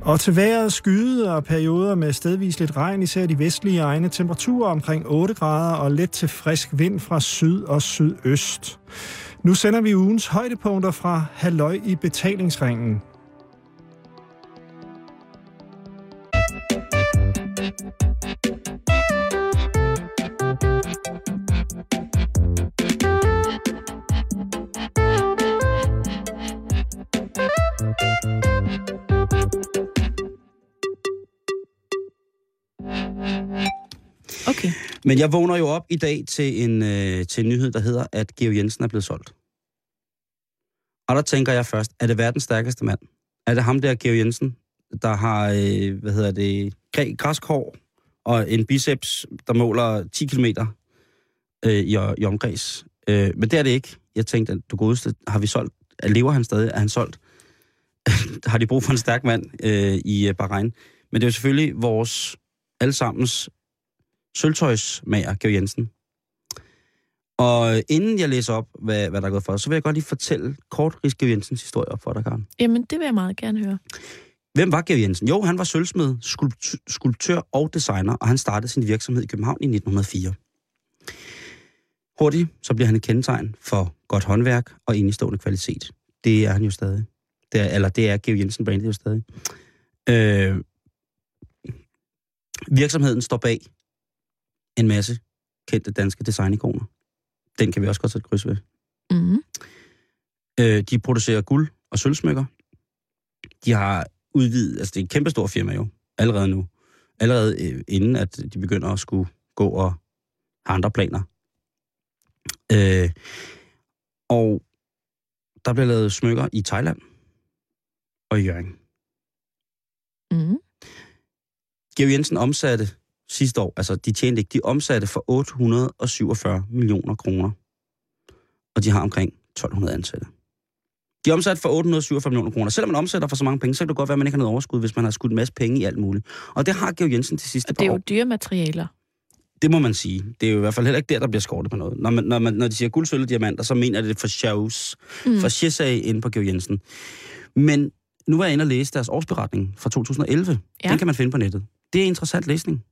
Og til vejret skyde og perioder med stedvis lidt regn, især de vestlige egne temperaturer omkring 8 grader og let til frisk vind fra syd og sydøst. Nu sender vi ugens højdepunkter fra Halløj i betalingsringen. Men jeg vågner jo op i dag til en, øh, til en nyhed, der hedder, at Geo Jensen er blevet solgt. Og der tænker jeg først, er det verdens stærkeste mand? Er det ham der, Geo Jensen, der har, øh, hvad hedder det, græ- græskår og en biceps, der måler 10 km øh, i, i omkreds? Øh, men det er det ikke. Jeg tænkte, at du godeste, har vi solgt? Lever han stadig? Er han solgt? har de brug for en stærk mand øh, i øh, Bahrain? Men det er jo selvfølgelig vores allesammens sølvtøjsmager, Georg Jensen. Og inden jeg læser op, hvad, hvad der er gået for, så vil jeg godt lige fortælle kort Georg Jensens historie op for dig, Karen. Jamen, det vil jeg meget gerne høre. Hvem var Georg Jensen? Jo, han var sølvsmed, skulpt- skulptør og designer, og han startede sin virksomhed i København i 1904. Hurtigt, så bliver han et kendetegn for godt håndværk og enestående kvalitet. Det er han jo stadig. Det er, eller det er Georg Jensen brandet jo stadig. Øh, virksomheden står bag en masse kendte danske designikoner. Den kan vi også godt sætte kryds ved. Mm-hmm. Øh, de producerer guld og sølvsmykker. De har udvidet, altså det er et kæmpestort firma jo, allerede nu. Allerede øh, inden, at de begynder at skulle gå og have andre planer. Øh, og der bliver lavet smykker i Thailand og i Jørgen. Mm-hmm. Georg Jensen omsatte sidste år, altså de tjente ikke, de omsatte for 847 millioner kroner. Og de har omkring 1200 ansatte. De er omsat for 847 millioner kroner. Selvom man omsætter for så mange penge, så kan det godt være, at man ikke har noget overskud, hvis man har skudt en masse penge i alt muligt. Og det har Georg Jensen til sidste Og det er jo år. dyre materialer. Det må man sige. Det er jo i hvert fald heller ikke der, der bliver skortet på noget. Når, man, når, man, når de siger guld, sølv og diamanter, så mener de det for shows. Mm. For Shesay inde på Georg Jensen. Men nu var jeg inde og læse deres årsberetning fra 2011. Ja. Den kan man finde på nettet. Det er interessant læsning.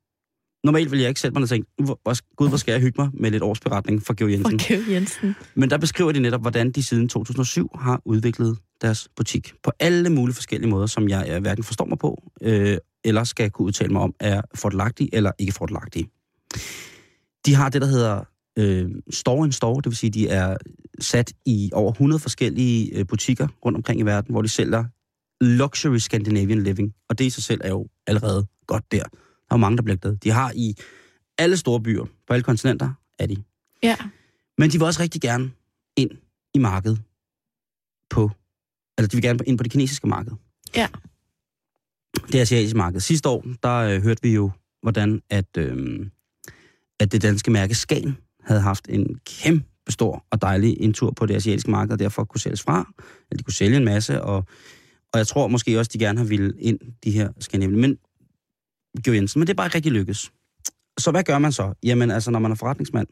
Normalt vil jeg ikke sætte mig og tænke, "Hvor- gud, hvor skal jeg hygge mig med lidt årsberetning fra Georg Jensen. Georg Jensen. Men der beskriver de netop, hvordan de siden 2007 har udviklet deres butik på alle mulige forskellige måder, som jeg øh, hverken forstår mig på, øh, eller skal kunne udtale mig om, er fordelagtige eller ikke fordelagtige. De har det, der hedder øh, store in store, det vil sige, de er sat i over 100 forskellige øh, butikker rundt omkring i verden, hvor de sælger luxury Scandinavian living. Og det i sig selv er jo allerede godt der. Der er mange, der bliver glade. De har i alle store byer, på alle kontinenter, er de. Ja. Men de vil også rigtig gerne ind i markedet på, altså de vil gerne ind på det kinesiske marked. Ja. Det asiatiske marked. Sidste år, der øh, hørte vi jo, hvordan at, øh, at det danske mærke Skagen havde haft en kæmpe stor og dejlig indtur på det asiatiske marked, og derfor kunne sælges fra, eller de kunne sælge en masse, og, og jeg tror måske også, de gerne har ville ind, de her skandinaviske. Men, Georg Jensen, men det er bare ikke rigtig lykkes. Så hvad gør man så? Jamen altså, når man er forretningsmand,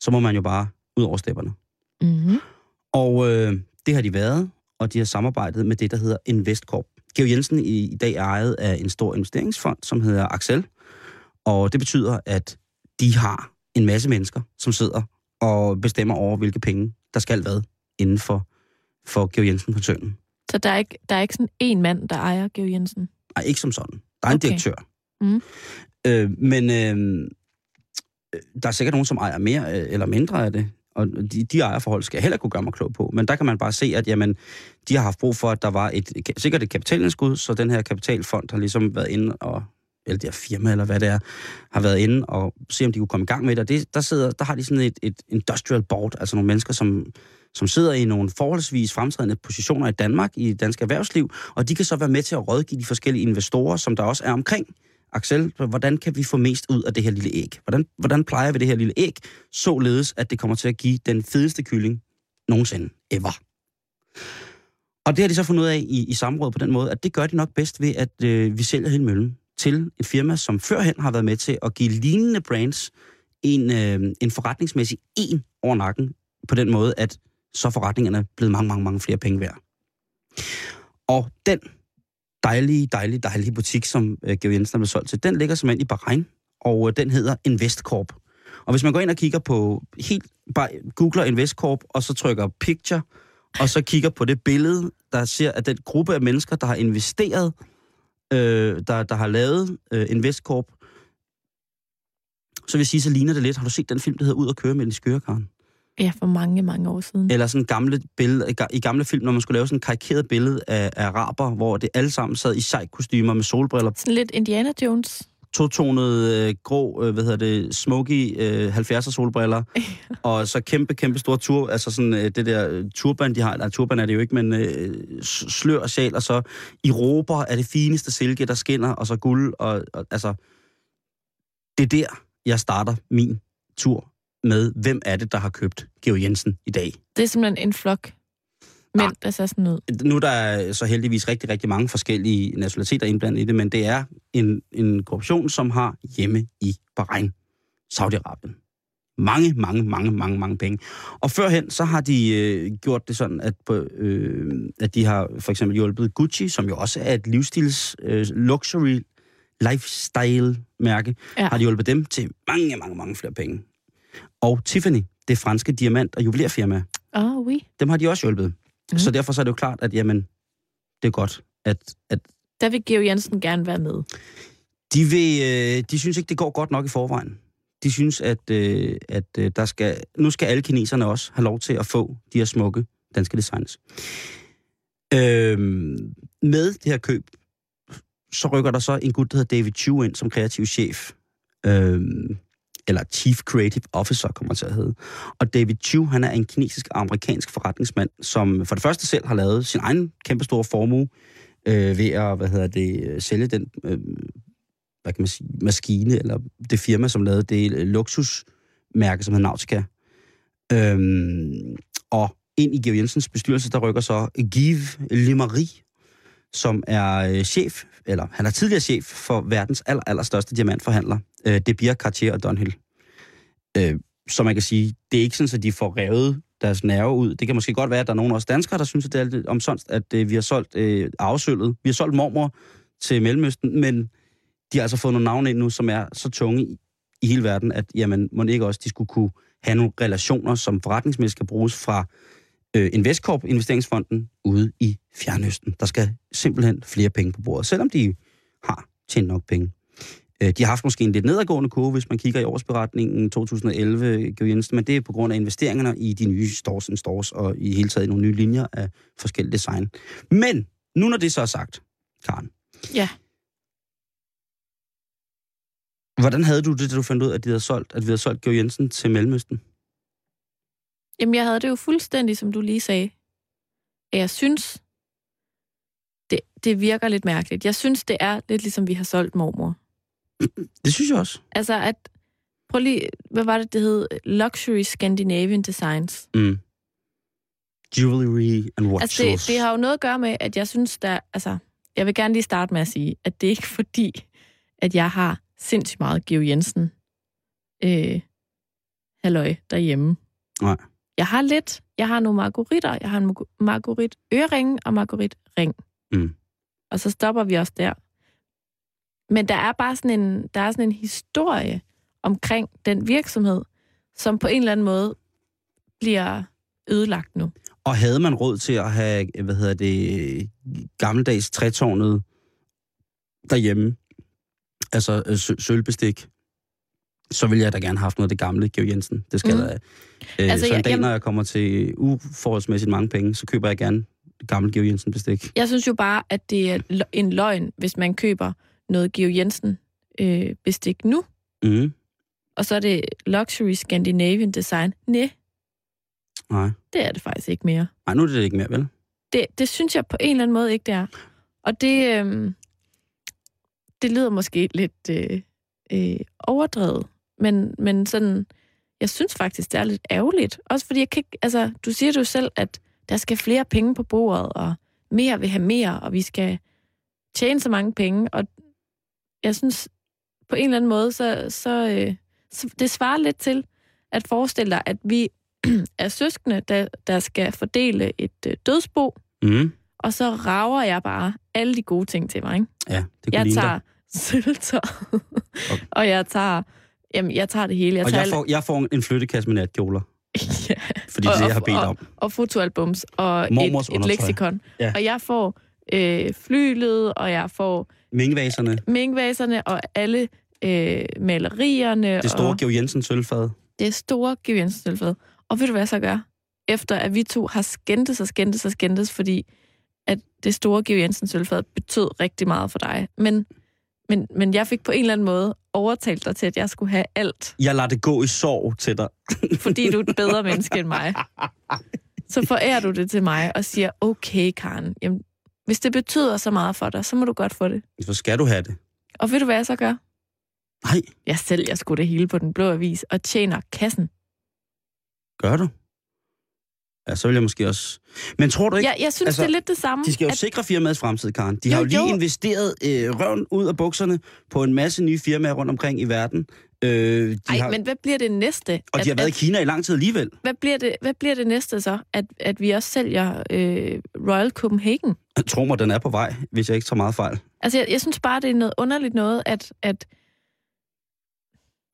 så må man jo bare ud over stepperne. Mm-hmm. Og øh, det har de været, og de har samarbejdet med det, der hedder Investcorp. Georg Jensen i, i dag er ejet af en stor investeringsfond, som hedder Axel. Og det betyder, at de har en masse mennesker, som sidder og bestemmer over, hvilke penge, der skal hvad inden for, for Georg Jensen-koncernen. Så der er, ikke, der er ikke sådan en mand, der ejer Georg Jensen? Nej, ikke som sådan. Der er en Okay. direktør. Mm. Øh, men øh, der er sikkert nogen, som ejer mere øh, eller mindre af det. Og de, de ejerforhold skal jeg heller kunne gøre mig klog på. Men der kan man bare se, at jamen, de har haft brug for, at der var et, sikkert et kapitalindskud, så den her kapitalfond har ligesom været inde og eller det her firma, eller hvad det er, har været inde og se, om de kunne komme i gang med det. Og det, der, sidder, der har de sådan et, et industrial board, altså nogle mennesker, som, som sidder i nogle forholdsvis fremtrædende positioner i Danmark, i dansk erhvervsliv, og de kan så være med til at rådgive de forskellige investorer, som der også er omkring Axel, hvordan kan vi få mest ud af det her lille æg? Hvordan, hvordan plejer vi det her lille æg, således at det kommer til at give den fedeste kylling nogensinde ever? Og det har de så fundet ud af i, i samråd på den måde, at det gør de nok bedst ved, at øh, vi sælger hele møllen til et firma, som førhen har været med til at give lignende brands en, øh, en forretningsmæssig en over nakken, på den måde, at så er forretningerne blevet mange, mange, mange flere penge værd. Og den dejlige, dejlige, dejlige butik, som øh, Georg Jensen er blevet solgt til, den ligger simpelthen i Bahrain, og øh, den hedder Investcorp. Og hvis man går ind og kigger på, helt bare googler Investcorp, og så trykker picture, og så kigger på det billede, der ser, at den gruppe af mennesker, der har investeret, øh, der, der har lavet øh, Investcorp, så vil jeg sige, så ligner det lidt. Har du set den film, der hedder Ud og køre med en skørekaren? Ja, for mange, mange år siden. Eller sådan gamle billede, i ga- i gamle film, når man skulle lave sådan en karikeret billede af, af araber, hvor det alle sammen sad i sejkostymer med solbriller, Sådan lidt Indiana Jones. to-tonede, øh, grå, øh, hvad hedder det, smoky øh, 70'er solbriller, og så kæmpe, kæmpe store tur, altså sådan øh, det der øh, turban, de har, nej, turban er det jo ikke, men øh, slør og sjal, og så i råber er det fineste silke, der skinner, og så guld, og, og altså, det er der, jeg starter min tur med, hvem er det, der har købt Georg Jensen i dag? Det er simpelthen en flok mænd, der ser sådan ud. nu er der så heldigvis rigtig, rigtig mange forskellige nationaliteter indblandet i det, men det er en, en korruption, som har hjemme i Bahrain, Saudi-Arabien. Mange, mange, mange, mange, mange penge. Og førhen, så har de øh, gjort det sådan, at, på, øh, at de har for eksempel hjulpet Gucci, som jo også er et livsstils øh, luxury lifestyle-mærke, Ja. har de hjulpet dem til mange, mange, mange flere penge. Og Tiffany, det franske diamant- og juvelerfirma, oh, oui. dem har de også hjulpet. Mm. Så derfor så er det jo klart, at jamen, det er godt, at, at Der vil Georg Jensen gerne være med. de, vil, øh, de synes ikke, det går godt nok i forvejen. De synes, at, øh, at øh, der skal, nu skal alle kineserne også have lov til at få de her smukke danske designs. Øhm, med det her køb, så rykker der så en gut, der hedder David Chu ind som kreativ chef. Øhm, eller Chief Creative Officer, kommer til at hedde. Og David Chu, han er en kinesisk-amerikansk forretningsmand, som for det første selv har lavet sin egen kæmpestore formue øh, ved at, hvad hedder det, sælge den øh, hvad kan man sige, maskine, eller det firma, som lavede det øh, luksusmærke, som hedder Nautica. Øhm, og ind i Georg Jensens bestyrelse, der rykker så Give Limari som er øh, chef, eller han er tidligere chef for verdens aller, allerstørste diamantforhandler, øh, De Beer, Cartier og Dunhill. Øh, så man kan sige, det er ikke sådan, at de får revet deres nerve ud. Det kan måske godt være, at der er nogen også danskere, der synes, at det er lidt omsonst, at øh, vi har solgt øh, afsølvet. Vi har solgt mormor til Mellemøsten, men de har altså fået nogle navne ind nu, som er så tunge i, i hele verden, at jamen, må ikke også de skulle kunne have nogle relationer, som forretningsmæssigt kan bruges fra øh, Investcorp, investeringsfonden, ude i Fjernøsten. Der skal simpelthen flere penge på bordet, selvom de har tjent nok penge. Øh, de har haft måske en lidt nedadgående kurve, hvis man kigger i årsberetningen 2011, Georg Jensen, men det er på grund af investeringerne i de nye stores and stores, og i hele taget nogle nye linjer af forskellige design. Men, nu når det så er sagt, Karen, Ja. Hvordan havde du det, da du fandt ud af, at, de havde solgt, at vi havde solgt Georg Jensen til Mellemøsten? Jamen, jeg havde det jo fuldstændig, som du lige sagde. Jeg synes, det, det virker lidt mærkeligt. Jeg synes, det er lidt ligesom, vi har solgt mormor. Det synes jeg også. Altså, at... Prøv lige... Hvad var det, det hed? Luxury Scandinavian Designs. Mm. Jewelry and watches. Altså, det, det har jo noget at gøre med, at jeg synes, der... Altså, jeg vil gerne lige starte med at sige, at det er ikke fordi, at jeg har sindssygt meget Georg Jensen øh, halløj derhjemme. Nej. Jeg har lidt. Jeg har nogle margoritter. Jeg har en margorit ørering og margorit ring. Mm. Og så stopper vi også der. Men der er bare sådan en, der er sådan en historie omkring den virksomhed, som på en eller anden måde bliver ødelagt nu. Og havde man råd til at have, hvad hedder det, gammeldags trætårnet derhjemme, altså øh, sø- sølvbestik, så ville jeg da gerne have haft noget af det gamle Georg Jensen. Det skal Mm. der. Øh, Altså, så en dag, jeg- når jeg kommer til uforholdsmæssigt mange penge, så køber jeg gerne det gamle Georg Jensen bestik. Jeg synes jo bare, at det er en løgn, hvis man køber noget Georg Jensen øh, bestik nu, Mm. og så er det Luxury Scandinavian Design. Nej, Nej. det er det faktisk ikke mere. Nej, nu er det ikke mere, vel? Det, det synes jeg på en eller anden måde ikke, det er. Og det, øh, det lyder måske lidt øh, øh, overdrevet, men, men sådan, jeg synes faktisk, det er lidt ærgerligt. Også fordi jeg kan ikke, altså, du siger jo selv, at der skal flere penge på bordet, og mere vil have mere, og vi skal tjene så mange penge, og jeg synes, på en eller anden måde, så, så, øh, så det svarer lidt til at forestille dig, at vi er søskende, der, der skal fordele et øh, dødsbo, Mm. og så rager jeg bare alle de gode ting til mig, ikke? Ja, det kunne Jeg tager sylter, og jeg tager, jamen, jeg tager det hele. Jeg dig. Og tager jeg får, jeg får en flyttekasse med natkjoler, ja, fordi det er det, jeg har bedt og, om. og fotoalbums, og Mormors et, et leksikon. Ja. Og jeg får øh, flylet, og jeg får Mingvaserne, mingvaserne, og alle øh, malerierne. det store og Georg Jensen sølvfad. det store Giv Jensen Og ved du, hvad jeg så gør? Efter at vi to har skændtes og skændtes og skændtes, fordi at det store Giv Jensen sølvfad betød rigtig meget for dig. Men, men, men jeg fik på en eller anden måde overtalt dig til, at jeg skulle have alt, Jeg lader det gå i sorg til dig. fordi du er et bedre menneske end mig. Så forærer du det til mig og siger, okay, Karen, jamen, hvis det betyder så meget for dig, så må du godt få det. Så skal du have det. Og ved du, hvad jeg så gør? Nej, Jeg sælger sgu det hele på den blå avis og tjener kassen. gør du? Ja, så vil jeg måske også... Men tror du ikke, Jeg, jeg synes, Altså, det er lidt det samme. de skal jo at- sikre firmaets fremtid, Karen. De Jo, har jo lige jo. investeret øh, røven ud af bukserne på en masse nye firmaer rundt omkring i verden. Øh, de Ej, har, men hvad bliver det næste? og at, de har været i at, Kina i lang tid alligevel. hvad, bliver det, hvad bliver det næste så? At, at vi også sælger øh, Royal Copenhagen? Tro mig, den er på vej, hvis jeg ikke tager meget fejl. Altså, jeg, jeg synes bare, det er noget underligt noget, at, at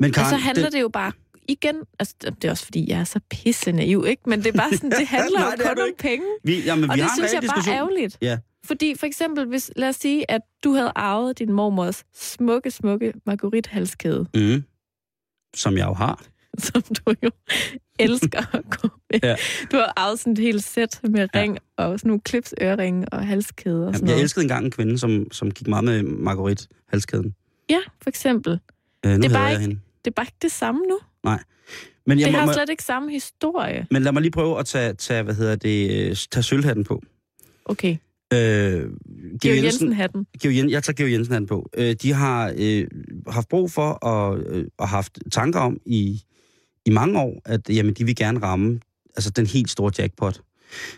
Men Karen, altså, handler det, det jo bare igen... Altså, det er også fordi, jeg er så pisse naiv, ikke? Men det er bare sådan, det handler Nej, jo kun om penge. vi, jamen, Og vi det har synes jeg bare diskussion. er ærgerligt. Ja. Fordi for eksempel, hvis, lad os sige, at du havde arvet din mormors smukke, smukke Marguerite-halskæde, Mm. Som jeg jo har. som du jo elsker at gå med. Ja. Du har arvet sådan et helt sæt med ring og sådan nogle clips, øreringe og halskæde og sådan Jamen, jeg noget. elskede engang en kvinde, som, som gik meget med Marguerite halskæden. Ja, for eksempel. Øh, nu Det er bare jeg ikke- hende. Det er bare ikke det samme nu. Men, jeg det må, har slet ikke samme historie. men lad mig lige prøve at tage, tage hvad hedder det, øh, tage sølvhatten på. Okay, Øh, Georg Jensen-hatten. Georg Jensen, jeg tager Georg Jensen han på. Øh, de har øh, haft brug for og, øh, og haft tanker om i, i mange år, at jamen, de vil gerne ramme altså, den helt store jackpot.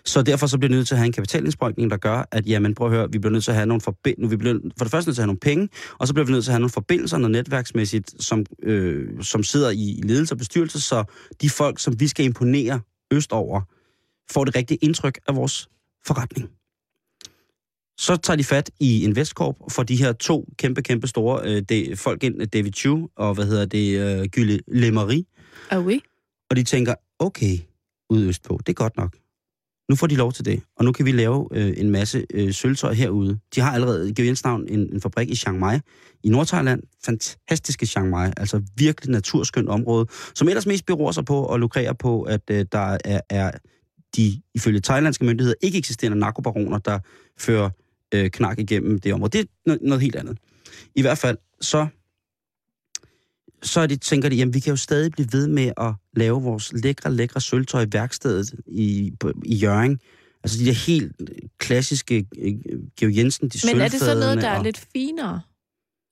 Så derfor så bliver vi nødt til at have en kapitalindsprøjtning, der gør, at jamen, prøv at høre, vi bliver nødt til at have nogle forbindelser. Vi bliver for det første nødt til at have nogle penge, og så bliver vi nødt til at have nogle forbindelser, noget netværksmæssigt, som, øh, som sidder i ledelse og bestyrelse, så de folk, som vi skal imponere østover, får det rigtige indtryk af vores forretning. Så tager de fat i Investcorp og får de her to kæmpe, kæmpe store øh, de, folk ind, David Chu og hvad hedder det, øh, Gylle Lemery. Ah oui. Og de tænker, okay, ude østpå, det er godt nok. Nu får de lov til det, og nu kan vi lave øh, en masse øh, sølvtøj herude. De har allerede, i Jens navn, en, en fabrik i Chiang Mai i Nordthailand. Fantastiske Chiang Mai, altså virkelig naturskønt område, som ellers mest beror sig på og lukrerer på, at øh, der er, er de, ifølge thailandske myndigheder, ikke eksisterende narkobaroner, der fører øh, knak igennem det område. Det er noget, noget helt andet. I hvert fald, så, så er de, tænker de, jamen vi kan jo stadig blive ved med at lave vores lækre, lækre sølvtøj i værkstedet i, i Jørgen. Altså de der helt klassiske øh, Georg Jensen, de Men er det så noget, der er og- lidt finere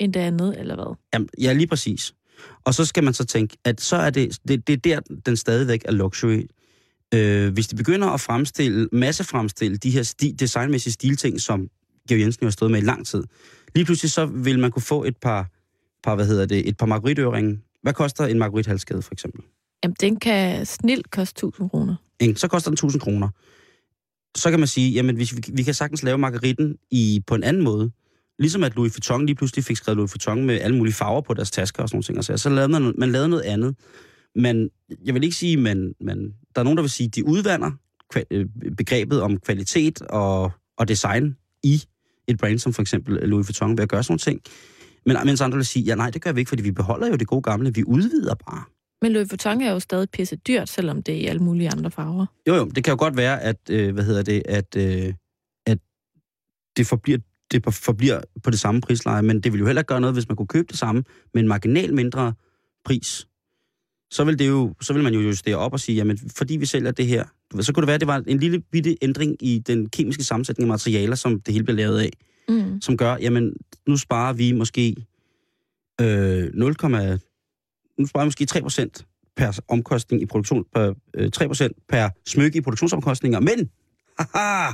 end det andet, eller hvad? Jamen, ja, lige præcis. Og så skal man så tænke, at så er det, det, det er der, den stadigvæk er luxury. Øh, hvis de begynder at fremstille, massefremstille de her sti, designmæssige stilting, som Georg Jensen jo har stået med i lang tid, lige pludselig så vil man kunne få et par, par hvad hedder det, et par marguerite Hvad koster en marguerite halskæde for eksempel? Jamen, den kan snilt koste 1000 kroner. Så koster den 1000 kroner. Så kan man sige, jamen hvis vi, vi kan sagtens lave margaritten i, på en anden måde. Ligesom at Louis Vuitton lige pludselig fik skrevet Louis Vuitton med alle mulige farver på deres tasker og sådan nogle ting. Og så, så lavede man, man lavede noget andet. Men jeg vil ikke sige, men, men der er nogen, der vil sige, at de udvander øh, begrebet om kvalitet og, og design i et brand som for eksempel Louis Vuitton ved at gøre sådan nogle ting. Men mens andre vil sige, ja nej, det gør vi ikke, fordi vi beholder jo det gode gamle, vi udvider bare. Men Louis Vuitton er jo stadig pisse dyrt, selvom det er i alle mulige andre farver. Jo, jo, det kan jo godt være, at, øh, hvad hedder det, at, øh, at det forbliver, det forbliver på det samme prisleje, men det vil jo heller ikke gøre noget, hvis man kunne købe det samme med en marginal mindre pris. Så vil, det jo, så vil man jo justere op og sige, jamen fordi vi sælger det her, så kunne det være, at det var en lille bitte ændring i den kemiske sammensætning af materialer, som det hele bliver lavet af, Mm. som gør, jamen nu sparer vi måske øh, 0, nu sparer vi måske 3% per omkostning i produktion, per, øh, 3% per smykke i produktionsomkostninger, men haha,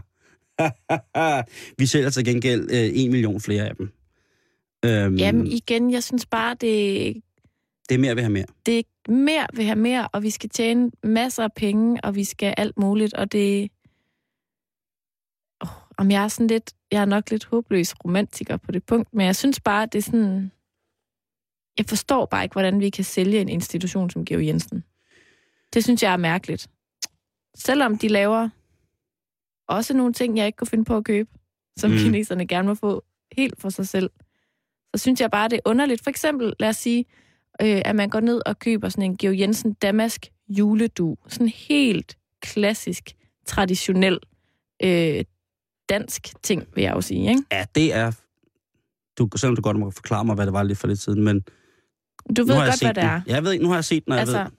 vi sælger til gengæld øh, 1 million flere af dem. Øhm, Jamen igen, jeg synes bare, det, det er mere, vi har mere. det er mere vil have mere, og vi skal tjene masser af penge, og vi skal alt muligt, og det... Om jeg er sådan lidt, jeg er nok lidt håbløs romantiker på det punkt, men jeg synes bare, at det er sådan, jeg forstår bare ikke, hvordan vi kan sælge en institution som Georg Jensen. Det synes jeg er mærkeligt. Selvom de laver også nogle ting, jeg ikke kunne finde på at købe, som Mm. kineserne gerne må få helt for sig selv, så synes jeg bare, det er underligt. For eksempel, lad os sige, øh, at man går ned og køber sådan en Georg Jensen damask juledu. Sådan helt klassisk, traditionel øh, dansk ting, vil jeg jo sige. Ikke? Ja, det er... Du, selvom du godt må forklare mig, hvad det var lidt for lidt siden, men Du ved godt, hvad det den. er. Ja, jeg ved nu har jeg set den, og jeg Altså, ved...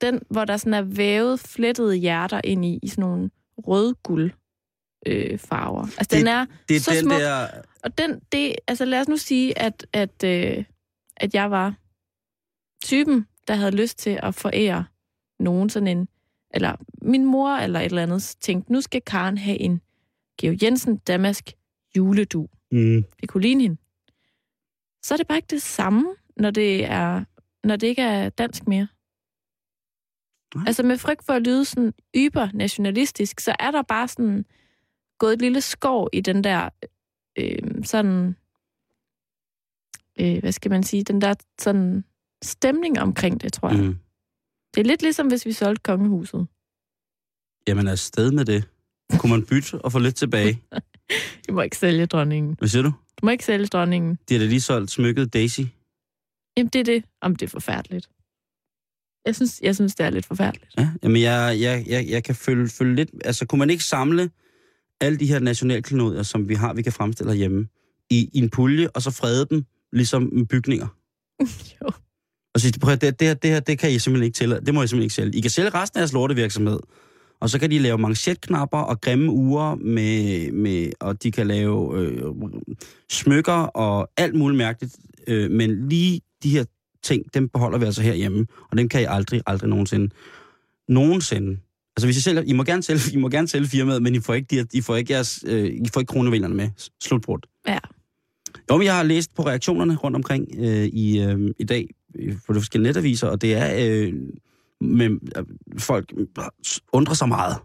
den, hvor der sådan er vævet, flettede hjerter ind i, i sådan nogle rød-guld øh, farver. Altså, den er, Det er så den smuk. der... og den, det, altså lad os nu sige, at, at, øh, at jeg var typen, der havde lyst til at forære nogen sådan en, eller min mor eller et eller andet, tænkte, nu skal Karen have en Georg Jensen Damask juledu. Mm, Det kunne ligne hende. Så er det bare ikke det samme, når det, er, når det ikke er dansk mere. Nej. Altså med frygt for at lyde sådan yber nationalistisk, så er der bare sådan gået et lille skår i den der øh, sådan, øh, hvad skal man sige, den der sådan stemning omkring det, tror jeg. Mm. mm. Det er lidt ligesom, hvis vi solgte kongehuset. Jamen, er sted med det. Kunne man bytte og få lidt tilbage? Du må ikke sælge dronningen. Hvad siger du? Du må ikke sælge dronningen. De har da lige solgt smykket Daisy. Jamen, det er det. Om det er forfærdeligt. Jeg synes, jeg synes, det er lidt forfærdeligt. Ja, jamen jeg, jeg, jeg, jeg kan følge, følge lidt... Altså, kunne man ikke samle alle de her nationalklenodier, som vi har, vi kan fremstille herhjemme, i, i en pulje, og så frede dem, ligesom bygninger? jo. Og sige, prøv det, det, her, det her, det kan I simpelthen ikke tælle. Det må I simpelthen ikke sælge. I kan sælge resten af jeres lortevirksomhed. Og så kan de lave manchetknapper og grimme uger, med, med, og de kan lave øh, smykker og alt muligt mærkeligt. Øh, men lige de her ting, dem beholder vi altså herhjemme. Og dem kan I aldrig, aldrig nogensinde. Nogensinde. Altså hvis I sælger, I må gerne sælge, I må gerne sælge firmaet, men I får ikke, de, her- I får ikke, jeres, øh, I får ikke kronevinderne med. Slutbrud. Ja. Jo, men jeg har læst på reaktionerne rundt omkring øh, i, øh, i dag øh, på de forskellige netaviser, og det er, øh, øh, folk undrer sig meget.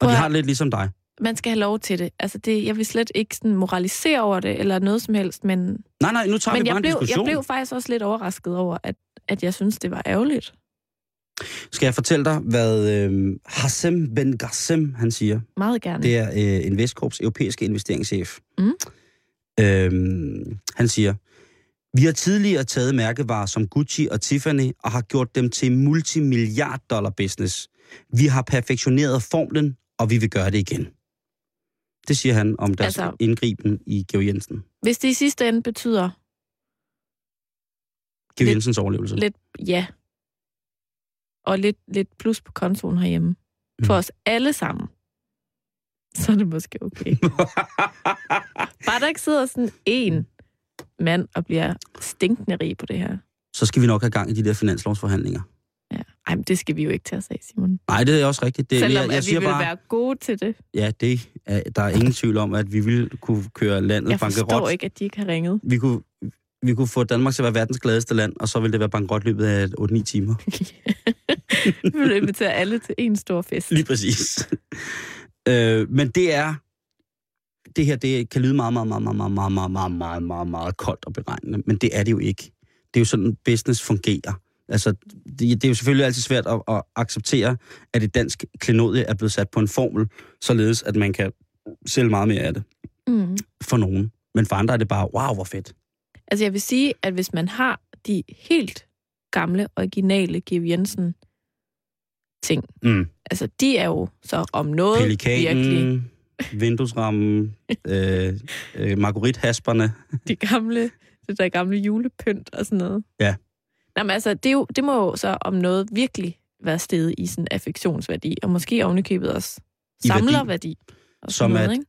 Og de har lidt ligesom dig. Man skal have lov til det. Altså, det, jeg vil slet ikke sådan moralisere over det, eller noget som helst, men, Nej, nej, nu tager men vi bare jeg, en blev, jeg diskussion. blev faktisk også lidt overrasket over, at, at jeg synes, det var ærgerligt. Skal jeg fortælle dig, hvad øh, Hassem Ben Gassem, han siger? Meget gerne. Det er øh, Investcorps europæiske investeringschef. Mm. Øhm, han siger, vi har tidligere taget mærkevarer som Gucci og Tiffany og har gjort dem til multimilliard dollar business. Vi har perfektioneret formlen, og vi vil gøre det igen. Det siger han om deres altså, indgriben i Georg Jensen. Hvis det i sidste ende betyder Georg Lidt- Jensens overlevelse. lidt ja, og lidt, lidt plus på kontoen herhjemme, for Mm. os alle sammen, så er det måske okay. Bare der ikke sidder sådan en mand og bliver stinkende rig på det her. Så skal vi nok have gang i de der finanslovsforhandlinger. Ja. Ej, men det skal vi jo ikke til at sige, Simon. Nej, det er også rigtigt. Det, Selvom jeg, jeg at vi siger vil bare, være gode til det. ja, det er, der er ingen tvivl om, at vi vil kunne køre landet Jeg forstår bankerot. ikke, at de ikke har ringet. Vi kunne, vi kunne få Danmark til at være verdens gladeste land, og så ville det være bankrot i løbet af 8-9 timer. Vi vil invitere alle til en stor fest. Lige præcis. øh, men det er... Det her, det kan lyde meget, meget, meget, meget, meget, meget, meget, meget, meget, meget, meget koldt og beregnende, men det er det jo ikke. Det er jo sådan, business fungerer. Altså, det, det er jo selvfølgelig altid svært at, at acceptere, at et dansk klenodie er blevet sat på en formel, således at man kan sælge meget mere af det Mm. for nogen. Men for andre er det bare, wow, hvor fedt. Altså jeg vil sige, at hvis man har de helt gamle, originale Georg Jensen ting, Mm. altså de er jo så om noget virkelig Pelikanen, vinduesrammen, øh, øh, marguerite-hasperne. de gamle, det der gamle julepynt og sådan noget. Ja. Nå, men altså, det, er jo, det må jo så om noget virkelig være steget i sådan affektionsværdi, og måske ovenikøbet også værdi. samlerværdi. Og Som sådan noget, at- ikke?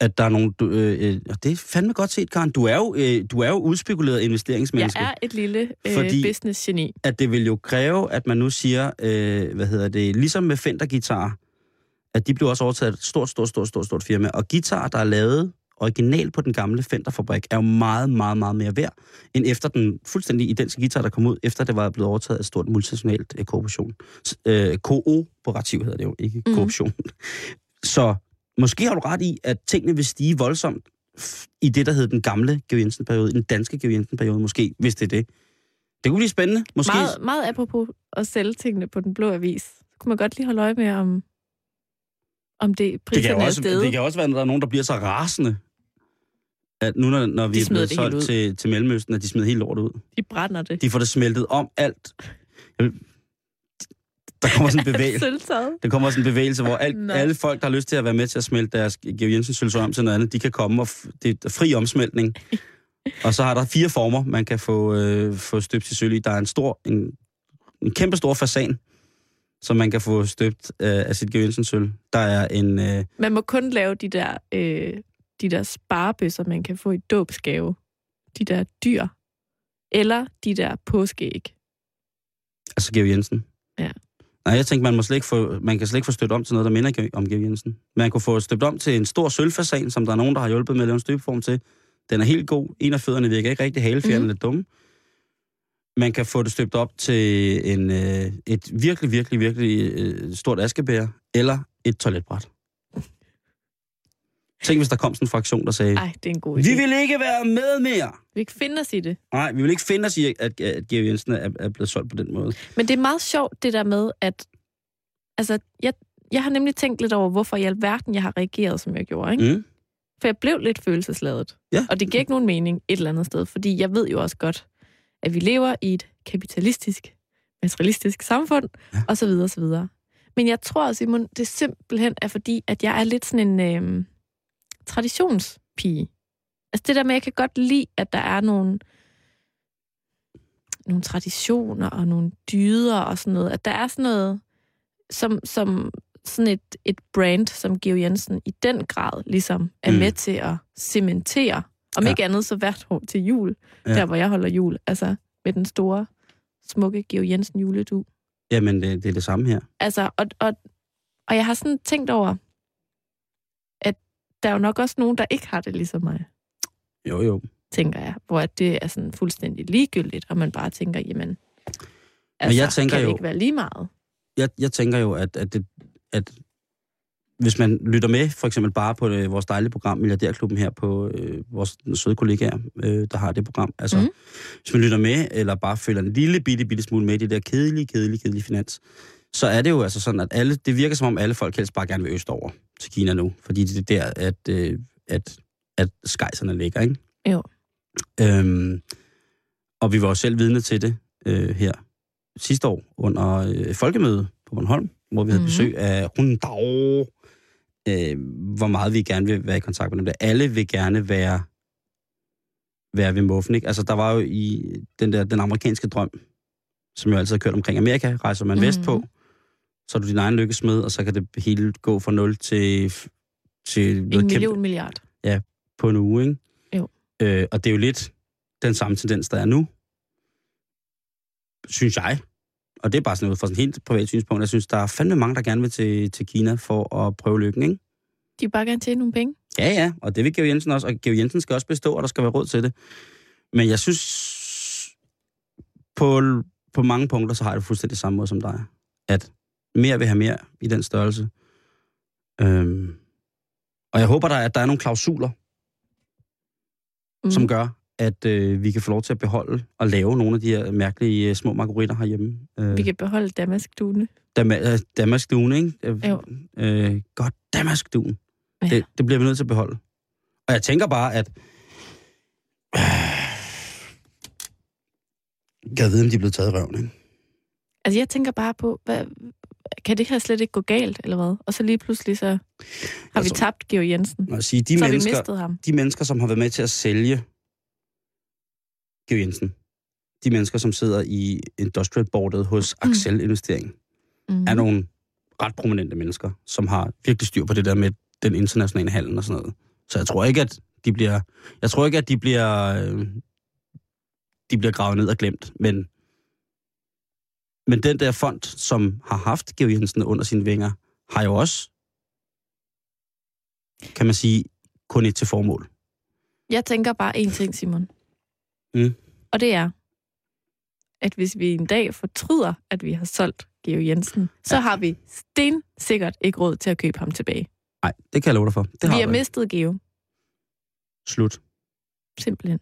at der er nogle... Øh, øh, og det er fandme godt set, Karen. Du er jo, øh, du er jo udspekuleret Jeg investeringsmenneske. er et lille øh, Fordi- business-geni. At det vil jo kræve, at man nu siger, øh, hvad hedder det, ligesom med Fender Guitar, at de blev også overtaget af et stort, stort, stort, stort, stort firma. Og guitar, der er lavet original på den gamle Fender-fabrik, er jo meget, meget, meget mere værd, end efter den fuldstændig identiske guitar, der kom ud, efter det var blevet overtaget af et stort multinationalt øh, korporation. Øh, kooperativ hedder det jo, ikke Mhm. korruption. Så måske har du ret i, at tingene vil stige voldsomt i det, der hed den gamle Georg Jensen-periode, den danske Georg Jensen-periode måske, hvis det er det. Det kunne blive spændende. Måske, Meget, meget apropos at sælge tingene på den blå avis. Så kunne man godt lige holde øje med, om, om det det, kan priserne jo er også, steget. det kan også være, at der er nogen, der bliver så rasende, at nu når, når vi er blevet solgt til, til Mellemøsten, at de smider helt lort ud. De brænder det. De får det smeltet om alt. Vil- Der kommer sådan en bevægelse. Der kommer sådan en bevægelse, hvor alt, alle folk, der har lyst til at være med til at smelte deres Georg Jensen sølvtøj om til noget andet, de kan komme, og f- det er fri omsmeltning. og så har der fire former, man kan få, øh, få støbt til sølv i. Der er en stor, en, en kæmpe stor fasan, som man kan få støbt øh, af sit Georg Jensen sølv. Der er en... Øh, Man må kun lave de der, øh, de der sparebøsser, man kan få i dåbsgave. De der dyr. Eller de der påskeæg. altså Georg Jensen. Ja. Nej, jeg tænkte, man, må slet ikke få, man kan slet ikke få støbt om til noget, der minder om Georg Jensen. Man kunne få støbt om til en stor sølvfasan, som der er nogen, der har hjulpet med at lave en støbeform til. Den er helt god. En af fødderne virker ikke rigtig halefjerne, mm. lidt dumme. Man kan få det støbt op til en, øh, et virkelig, virkelig, virkelig øh, stort askebær, eller et toiletbræt. Tænk, hvis der kom sådan en fraktion, der sagde, Ej, det er en god idé. vi vil ikke være med mere. vi kan finde os i det. Nej, vi vil ikke finde os i, at, at Georg Jensen er, er blevet solgt på den måde. Men det er meget sjovt, det der med, at... Altså, jeg, jeg har nemlig tænkt lidt over, hvorfor i alverden jeg har reageret, som jeg gjorde. Ikke? Mm. For jeg blev lidt følelsesladet. Ja. Og det giver ikke nogen mening et eller andet sted, fordi jeg ved jo også godt, at vi lever i et kapitalistisk, materialistisk samfund, Ja. og så videre, og så videre. Men jeg tror, Simon, det simpelthen er fordi, at jeg er lidt sådan en øh, traditionspige. Altså det der med, at jeg kan godt lide, at der er nogle, nogle traditioner og nogle dyder og sådan noget. At der er sådan noget, som, som sådan et, et brand, som Georg Jensen i den grad ligesom er mm. med til at cementere. Om Ja. ikke andet så hvert år til jul, Ja. der hvor jeg holder jul. Altså med den store, smukke Georg Jensen juledu. Jamen, det, det er det samme her. Altså, og, og, og jeg har sådan tænkt over, at der er jo nok også nogen, der ikke har det ligesom mig, Jo, jo. tænker jeg. Hvor at det er sådan fuldstændig ligegyldigt, og man bare tænker, jamen, altså, jeg tænker kan det jo- ikke være lige meget? Jeg, jeg tænker jo, at, at, det, at hvis man lytter med, for eksempel bare på det, vores dejlige program, Milliardærklubben her på øh, vores søde kollegaer, øh, der har det program. Altså, mm. Hvis man lytter med, eller bare følger en lille bitte, bitte smule med i det der kedelige, kedelige, kedelige finans, så er det jo altså sådan, at alle, det virker som om alle folk helst bare gerne vil østover til Kina nu. Fordi det er der, at, øh, at, at skejserne ligger, ikke? Jo. Øhm, og vi var jo selv vidne til det øh, her sidste år under øh, folkemødet på Bornholm, hvor vi havde Mhm. besøg af Rundau, øh, hvor meget vi gerne vil være i kontakt med dem der. Alle vil gerne være, være ved muffen, ikke? Altså, der var jo i den der, den amerikanske drøm, som jo altid har kørt omkring Amerika, rejser man mm. Vestpå, så er du din egen lykkesmed, og så kan det hele gå fra 0 til, til En noget kæmpe million milliard. på en uge, ikke? Jo. Øh, og det er jo lidt den samme tendens, der er nu. Synes jeg. Og det er bare sådan noget fra sådan helt privat synspunkt. Jeg synes, der er fandme mange, der gerne vil til, til Kina for at prøve lykken, ikke? De vil bare gerne tjene nogle penge. Ja, ja, og det vil Georg Jensen også, og Georg Jensen skal også bestå, og der skal være råd til det. Men jeg synes, på, på mange punkter, så har jeg det fuldstændig samme måde som dig. At mere vil have mere i den størrelse. Øhm, og jeg håber, der, at der er nogle klausuler, mm. som gør, at øh, vi kan få lov til at beholde og lave nogle af de her mærkelige øh, små margaritter herhjemme. Øh, Vi kan beholde damaskduene. Dama- øh, Damaskduen, ikke? Øh, Jo. Øh, godt, Damaskduen. Ja. Det, det bliver vi nødt til at beholde. Og jeg tænker bare, at... Jeg ved, om de er blevet taget i røven, ikke? Altså, jeg tænker bare på, hvad, kan det her slet ikke gå galt, eller hvad? Og så lige pludselig, så har Altså, vi tabt Georg Jensen. Sige, de, så har vi mennesker, mistet ham. de mennesker, som har været med til at sælge Georg Jensen, de mennesker, som sidder i industrial boardet hos Mm. Axel Investering, Mm. er nogle ret prominente mennesker, som har virkelig styr på det der med den internationale handel og sådan noget. Så jeg tror ikke, at de bliver, jeg tror ikke, at de bliver, de bliver gravet ned og glemt, men, men den der fond, som har haft Georg Jensen under sine vinger, har jo også, kan man sige, kun et til formål. Jeg tænker bare én ting, Simon. Mm. Og det er, at hvis vi en dag fortryder, at vi har solgt Georg Jensen, så Ja. har vi stensikkert ikke råd til at købe ham tilbage. Nej, det kan jeg love dig for. Det Vi har har du ikke. mistet Geo, Slut. simpelthen.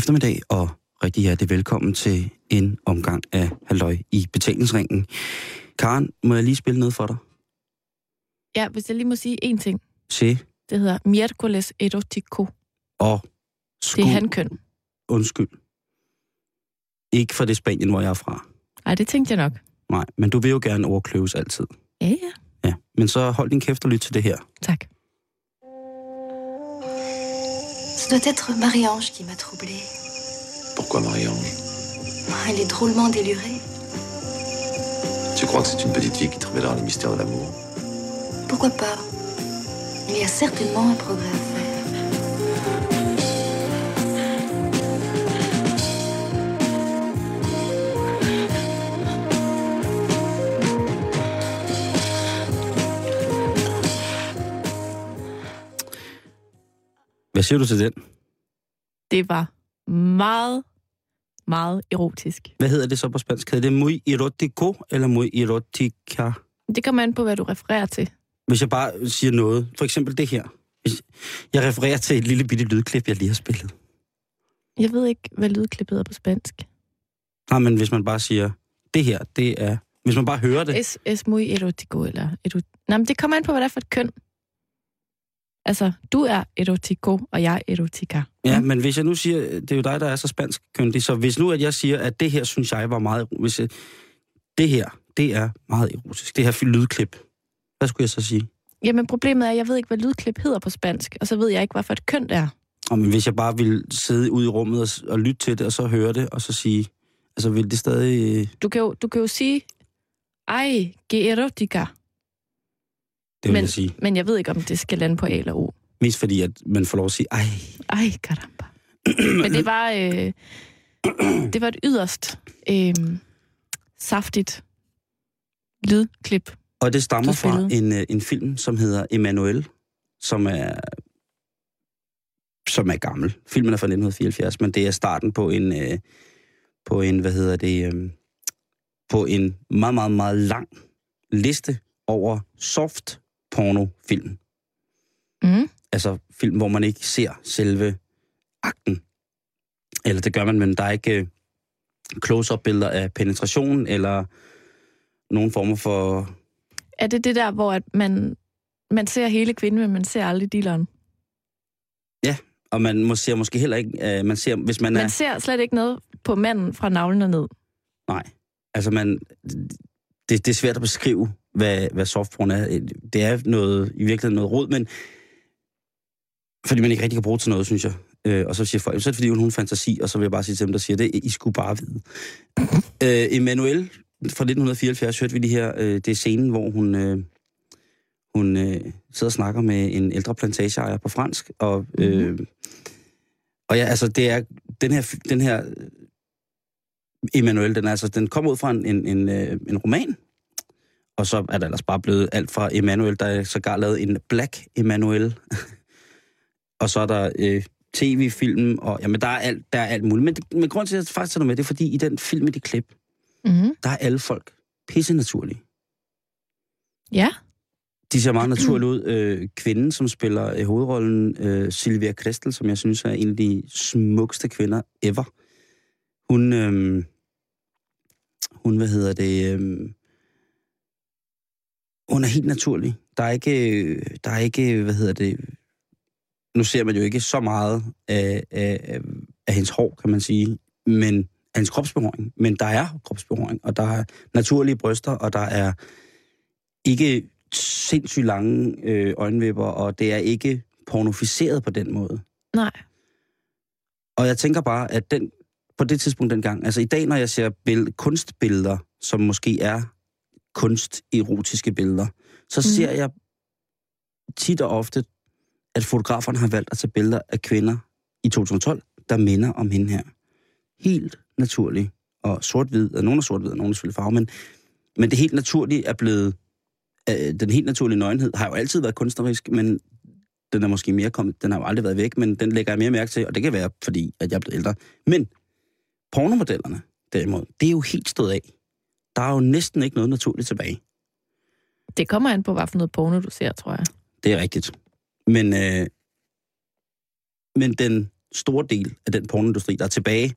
Eftermiddag og rigtig hjertelig velkommen til en omgang af Halløj i betalingsringen. Karen, må jeg lige spille noget for dig? Ja, hvis jeg lige må sige én ting. Se Det hedder Miércoles Erotico. og Det skud, er hankøn. undskyld. Ikke fra det Spanien, hvor jeg er fra. Nej, det tænkte jeg nok. Nej, men du vil jo gerne overkløves altid. Ja, ja. Ja, men så hold din kæft og lyt til det her. Tak. Doit être Marie-Ange qui m'a troublée. Pourquoi Marie-Ange? Elle est drôlement délurée. Tu crois que c'est une petite fille qui te révélera les mystères de l'amour? Pourquoi pas? Il y a certainement un progrès à faire. Hvad siger du til den? Det var meget, meget erotisk. Hvad hedder det så på spansk? Hedder det muy erotico eller muy erotica? Det kommer an på, hvad du refererer til. Hvis jeg bare siger noget, for eksempel det her. Jeg refererer til et lille bitte lydklip, jeg lige har spillet. Jeg ved ikke, hvad lydklippet er på spansk. Nej, men hvis man bare siger, det her, det er... Hvis man bare hører det, Es, es muy erotico, eller... Erot... Nej, men det kommer an på, hvad det er for et køn. Altså, du er erotico, og jeg er erotica. Ja, men hvis jeg nu siger, det er jo dig, der er så spansk køndig, så hvis nu, at jeg siger, at det her, synes jeg var meget, hvis jeg, det her, det er meget erotisk, det her lydklip, hvad skulle jeg så sige? Jamen, problemet er, at jeg ved ikke, hvad lydklip hedder på spansk, og så ved jeg ikke, hvad for et køn det er. Og men hvis jeg bare ville sidde ude i rummet og, og lytte til det, og så høre det, og så sige, altså vil det stadig, Du kan jo, du kan jo sige, ej, que erotica, det vil Men- jeg sige. men jeg ved ikke, om det skal lande på A eller O. Mest fordi, at man får lov at sige, ej, Ej, caramba. Men det var, øh, det var et yderst øh, saftigt lydklip. Og det stammer fra en, øh, en film, som hedder Emanuel, som er som er gammel. Filmen er fra 1974, men det er starten på en øh, på en hvad hedder det øh, på en meget meget meget lang liste over soft porno film. Mm. Altså film, hvor man ikke ser selve akten. Eller det gør man, men der er ikke øh, close-up billeder af penetration eller nogen former for Er det det der, hvor at man, man ser hele kvinden, men man ser aldrig dealeren? Og man må, ser måske heller ikke, øh, man ser, hvis man er, Man ser slet ikke noget på manden fra navlen og ned. nej, altså man, det, det er svært at beskrive, hvad, hvad softporn er. Det er noget, i virkeligheden noget rod, men fordi man ikke rigtig kan bruge det til noget, synes jeg. Øh, og så siger folk, så er det fordi, hun har fantasi, og så vil jeg bare sige til dem, der siger det, I skulle bare vide. øh, Emanuel fra 1974 hørte vi lige her, øh, det er scenen, hvor hun, øh, hun øh, sidder og snakker med en ældre plantageejer på fransk, og, øh, og ja, altså det er, den her, den her Emanuel, den, er, altså, den kommer ud fra en, en, en, øh, en roman, og så er der ellers bare blevet alt fra Emanuel, der er sågar lavet en Black Emanuel, og så er der øh, tv-film, og jamen der er alt, der er alt muligt. Men, det, men grund til, at jeg faktisk tager med, det er, fordi i den film med de klip, Mm-hmm. der er alle folk pisse naturlige. Ja. De ser meget naturligt ud. Øh, kvinden, som spiller øh, hovedrollen, øh, Sylvia Kristel, som jeg synes er en af de smukkeste kvinder ever. Hun, øh, hun, hvad hedder det, øh, hun er helt naturlig. Der er ikke, der er ikke, hvad hedder det, nu ser man jo ikke så meget af, af, af, af hendes hår, kan man sige, men af hendes kropsbehåring. Men der er kropsbehåring, og der er naturlige bryster, og der er ikke sindssygt lange øh, øjenvipper, og det er ikke pornoficeret på den måde. Nej. Og jeg tænker bare, at den, på det tidspunkt dengang, altså i dag, når jeg ser bill- kunstbilleder, som måske er kunsterotiske billeder, så mm. ser jeg tit og ofte, at fotograferne har valgt at tage billeder af kvinder i 2012, der minder om hende her. Helt naturligt. Og sort-hvid, og nogen er sort-hvid, og nogen er selvfølgelig farve, men, Men det helt naturlige er blevet... Øh, den helt naturlige nøgenhed har jo altid været kunstnerisk, men den er måske mere kommet... Den har jo aldrig været væk, men den lægger jeg mere mærke til, og det kan være, fordi at jeg er blevet ældre. Men pornomodellerne, derimod, det er jo helt stået af. Der er jo næsten ikke noget naturligt tilbage. Det kommer an på, hvad for noget porno du ser, tror jeg. Det er rigtigt. Men, øh, men den store del af den pornoindustri, der er tilbage,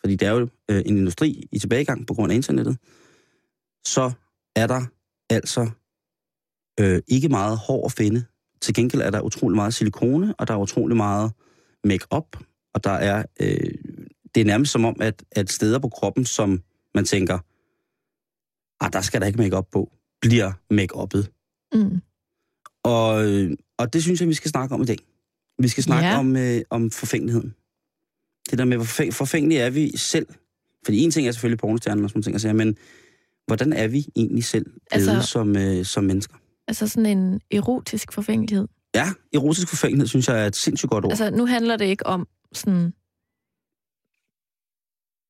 fordi det er jo øh, en industri i tilbagegang på grund af internettet, så er der altså øh, ikke meget hår at finde. Til gengæld er der utrolig meget silikone, og der er utrolig meget make-up, og der er, øh, det er nærmest som om, at, at steder på kroppen, som man tænker, ah, der skal der ikke make-up på, bliver make-uppet. Mm. Og, øh, og det synes jeg, vi skal snakke om i dag. Vi skal snakke Ja. om, øh, om forfængeligheden. Det der med, hvor forfæng- forfængelige er vi selv. Fordi en ting er selvfølgelig pornostjernen og sådan ting, sige, men hvordan er vi egentlig selv Altså- altså, som, øh, som mennesker? Altså sådan en erotisk forfængelighed. Ja, erotisk forfængelighed, synes jeg er et sindssygt godt ord. Altså, Altså, nu handler det ikke om sådan,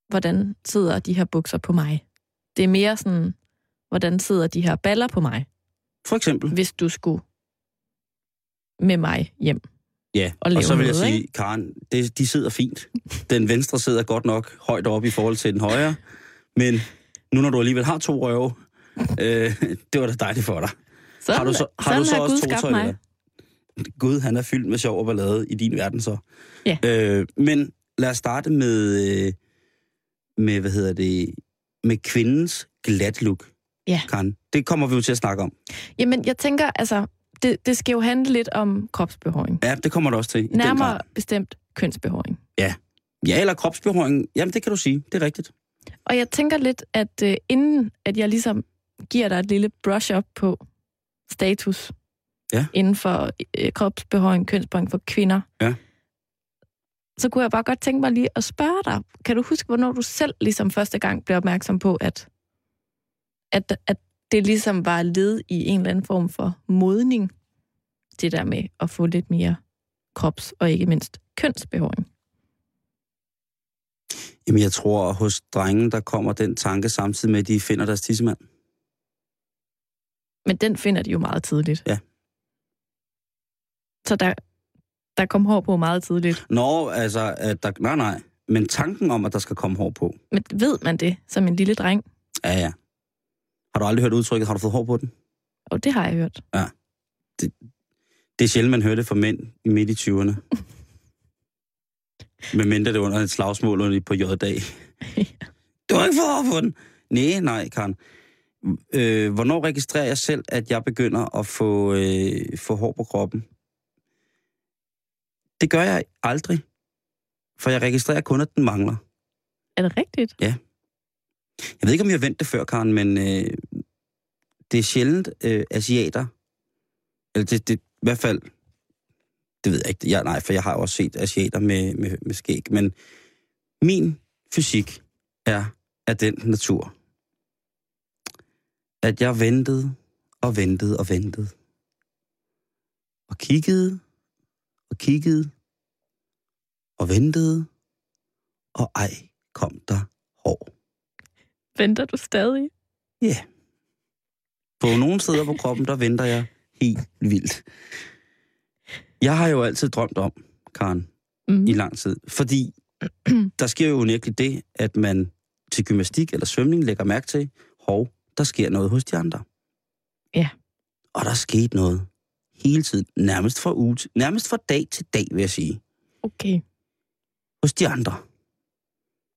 hvordan sidder de her bukser på mig. Det er mere sådan, hvordan sidder de her baller på mig, For eksempel. hvis du skulle med mig hjem. Ja, og og så vil jeg noget, sige, Karen, det, de sidder fint. Den venstre sidder godt nok højt oppe i forhold til den højre, men nu når du alligevel har to røve, øh, det var da dejligt for dig. Sådan, har du så, har sådan du så har også Gud to skabt mig. Gud, han er fyldt med sjov og ballade i din verden så. Ja. Øh, men lad os starte med, øh, med, hvad hedder det, med kvindens glat look. Ja. Karen, det kommer vi jo til at snakke om. Jamen, jeg tænker, altså, det, det skal jo handle lidt om kropsbehåring. Ja, det kommer det også til. Nærmere bestemt kønsbehåring. Ja, eller kropsbehåring. Jamen, det kan du sige. Det er rigtigt. Og jeg tænker lidt, at øh, inden at jeg ligesom giver dig et lille brush-up på status Ja. inden for øh, kropsbehåring, kønsbehåring for kvinder, Ja. Så kunne jeg bare godt tænke mig lige at spørge dig, kan du huske, hvornår du selv ligesom første gang blev opmærksom på, at, at, at det ligesom var led i en eller anden form for modning, det der med at få lidt mere krops- og ikke mindst kønsbehåring? Jamen, jeg tror, at hos drengen, der kommer den tanke samtidig med, at de finder deres tissemand. Men den finder de jo meget tidligt. Ja. Så der, der kom hår på meget tidligt. Nå, altså, at der, nej, nej. Men tanken om, at der skal komme hår på, Men ved man det som en lille dreng? ja, ja. Har du aldrig hørt udtrykket, har du fået hår på den? Og det har jeg hørt. Det er sjældent, man hører det fra mænd i midt i 20'erne. Men mindre det er under et slagsmål under på J-dag. Du har ikke fået hår på den. Nej, nej, Karen. Øh, hvornår registrerer jeg selv, at jeg begynder at få, øh, få hår på kroppen? Det gør jeg aldrig. For jeg registrerer kun, at den mangler. Er det rigtigt? Jeg ved ikke, om jeg har vendt det før, Karen, men øh, det er sjældent øh, asiater. Eller det, det, i hvert fald, det ved jeg ikke. Jeg, nej, for jeg har også set asiater med, med, med skæg. Men min fysik er af den natur, at jeg ventede og ventede og ventede. Og kiggede og kiggede og ventede, og ej kom der hår. Venter du stadig? Ja. Yeah. På nogle steder på kroppen, der venter jeg helt vildt. Jeg har jo altid drømt om, Karen, Mm. i lang tid. Fordi der sker jo unægteligt det, at man til gymnastik eller svømning lægger mærke til, hov, der sker noget hos de andre. Ja. Og der skete noget hele tiden, nærmest fra, uge, til- nærmest fra dag til dag, vil jeg sige, Okay. hos de andre.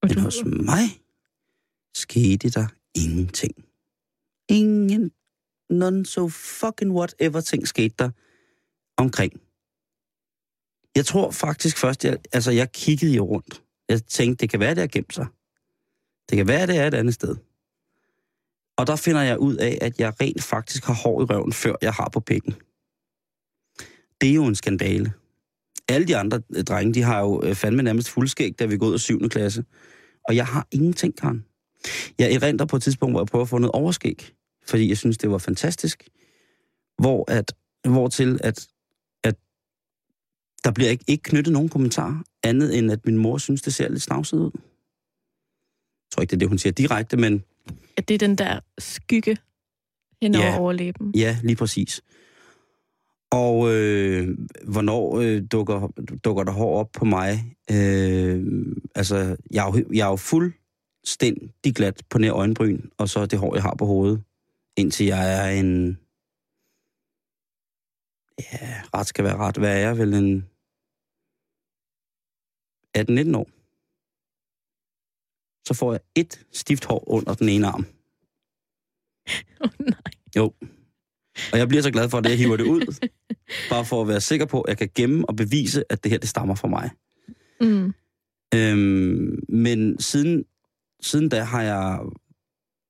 Og Men du, hos mig skete der ingenting. Ingen, none so fucking whatever ting skete der omkring. Jeg tror faktisk først, jeg, altså jeg kiggede jo rundt. Jeg tænkte, det kan være, det har gemt sig. Det kan være, det er et andet sted. Og der finder jeg ud af, at jeg rent faktisk har hår i røven, før jeg har på pikken. Det er jo en skandale. Alle de andre øh, drenge, de har jo øh, fandme nærmest fuldskæg, da vi går ud af 7. klasse. Og jeg har ingenting, Karen. Jeg erindrer på et tidspunkt, hvor jeg prøver at få noget overskæg, fordi jeg synes, det var fantastisk. Hvor, at, hvor til, at, at der bliver ikke, ikke knyttet nogen kommentarer, andet end at min mor synes, det ser lidt snavset ud. Jeg tror ikke, det er det, hun siger direkte, men At det er den der skygge hen over Ja. overlæben. Ja, lige præcis. Og øh, hvornår øh, dukker, dukker der hår op på mig? Øh, altså, jeg er, jo, jeg er jo fuldstændig glat på nær øjenbryn, og så det hår, jeg har på hovedet, indtil jeg er en... Ja, ret skal være ret. Hvad er jeg? Vel en 18-19 år. Så får jeg et stift hår under den ene arm. Oh, nej. Jo. Og jeg bliver så glad for, at jeg hiver det ud. bare for at være sikker på, at jeg kan gemme og bevise, at det her, det stammer fra mig. Mm. Øhm, men siden, siden da har jeg